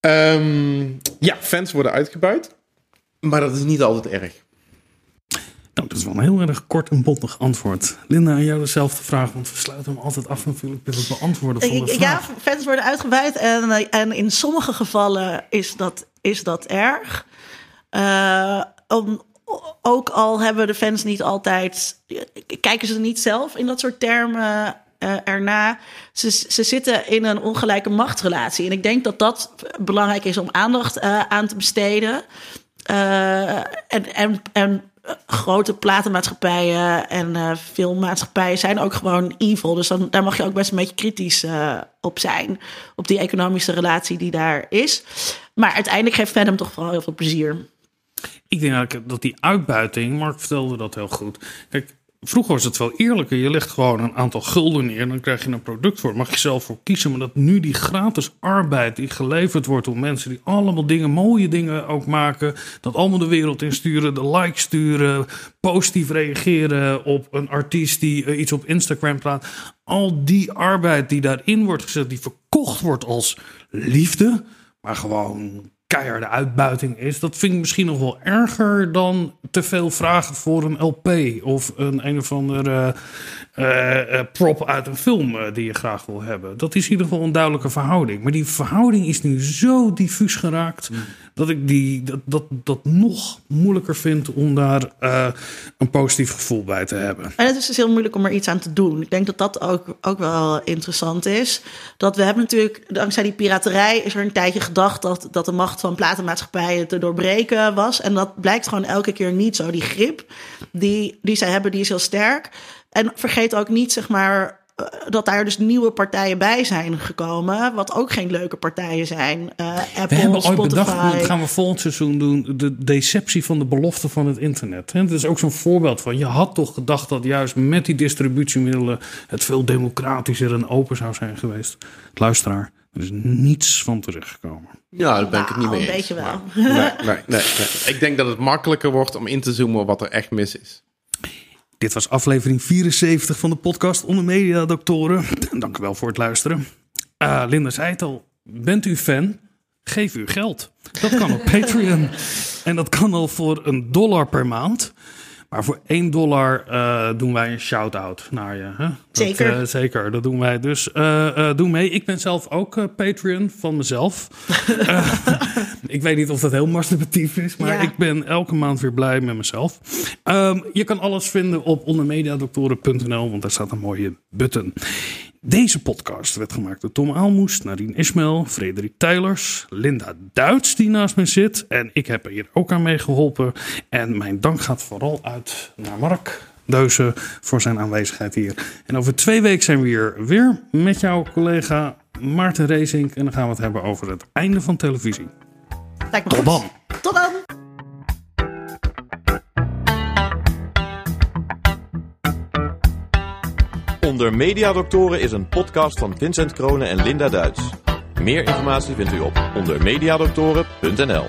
S4: Ehm, ja, fans worden uitgebuit. Maar dat is niet altijd erg.
S1: Nou, dat is wel een heel erg kort en bondig antwoord. Linda, aan jou dezelfde vraag, want we sluiten hem altijd af natuurlijk met het beantwoorden van de
S5: ja, fans worden uitgebuit en, eh, en in sommige gevallen is dat, is dat erg. Eh, om, ook al hebben de fans niet altijd, kijken ze niet zelf in dat soort termen eh, erna. Ze, ze zitten in een ongelijke machtsrelatie. En ik denk dat dat belangrijk is om aandacht eh, aan te besteden. Eh, en, en, en grote platenmaatschappijen en filmmaatschappijen zijn ook gewoon evil. Dus dan, daar mag je ook best een beetje kritisch op zijn. Op die economische relatie die daar is. Maar uiteindelijk geeft fandom toch vooral heel veel plezier.
S1: Ik denk dat die uitbuiting, Mark vertelde dat heel goed. Kijk, vroeger was het wel eerlijker. Je legt gewoon een aantal gulden neer dan krijg je een product voor. Mag je zelf voor kiezen. Maar dat nu die gratis arbeid die geleverd wordt door mensen die allemaal dingen, mooie dingen ook maken. Dat allemaal de wereld insturen, de likes sturen, positief reageren op een artiest die eh, iets op Instagram plaatst. Al die arbeid die daarin wordt gezet, die verkocht wordt als liefde. Maar gewoon keiharde uitbuiting is. Dat vind ik misschien nog wel erger dan te veel vragen voor een LP of een een of andere eh, eh, prop uit een film eh, die je graag wil hebben. Dat is in ieder geval een duidelijke verhouding. Maar die verhouding is nu zo diffuus geraakt dat ik die, dat, dat, dat nog moeilijker vind om daar eh, een positief gevoel bij te hebben.
S5: En het is dus heel moeilijk om er iets aan te doen. Ik denk dat dat ook, ook wel interessant is. Dat we hebben natuurlijk, dankzij die piraterij, is er een tijdje gedacht dat, dat de macht van platenmaatschappijen te doorbreken was. En dat blijkt gewoon elke keer niet zo. Die grip die, die zij hebben, die is heel sterk. En vergeet ook niet, zeg maar, eh, dat daar dus nieuwe partijen bij zijn gekomen. Wat ook geen leuke partijen zijn. Eh, Apple,
S1: We hebben ooit bedacht, dat gaan we volgend seizoen doen, de deceptie van de belofte van het internet. Het is ook zo'n voorbeeld van, je had toch gedacht dat juist met die distributiemiddelen het veel democratischer en open zou zijn geweest. Luisteraar, er is niets van terechtgekomen.
S4: Ja, daar ben ik het niet
S5: Nou,
S4: mee
S5: een
S4: eens.
S5: beetje wel.
S4: maar- Nee, nee, nee, nee. Ik denk dat het makkelijker wordt om in te zoomen op wat er echt mis is.
S1: Dit was aflevering 74 van de podcast Onder Media Doctoren. Dank u wel voor het luisteren. Eh, Linda zei het al, bent u fan? Geef uw geld. Dat kan op Patreon. En dat kan al voor een dollar per maand. Maar voor 1 dollar eh, doen wij een shout-out naar je. Hè? Dat,
S5: Zeker.
S1: eh, zeker, dat doen wij. Dus eh, eh, doe mee. Ik ben zelf ook Patreon van mezelf. Ik weet niet of dat heel masturbatief is, maar
S5: Ja.
S1: ik ben elke maand weer blij met mezelf. Ehm, je kan alles vinden op ondermediadoktoren.nl, want daar staat een mooie button. Deze podcast werd gemaakt door Tom Aalmoes, Nadine Ismail, Frederik Tijlers, Linda Duits die naast me zit. En ik heb er hier ook aan meegeholpen. En mijn dank gaat vooral uit naar Mark Deuze voor zijn aanwezigheid hier. En over twee weken zijn we hier weer met jouw collega Maarten Reesink. En dan gaan we het hebben over het einde van televisie.
S5: Lijkt me
S1: Tot
S5: goed.
S1: dan!
S5: Tot dan.
S3: Onder Mediadoktoren is een podcast van Vincent Kronen en Linda Duits. Meer informatie vindt u op ondermediadoktoren.nl.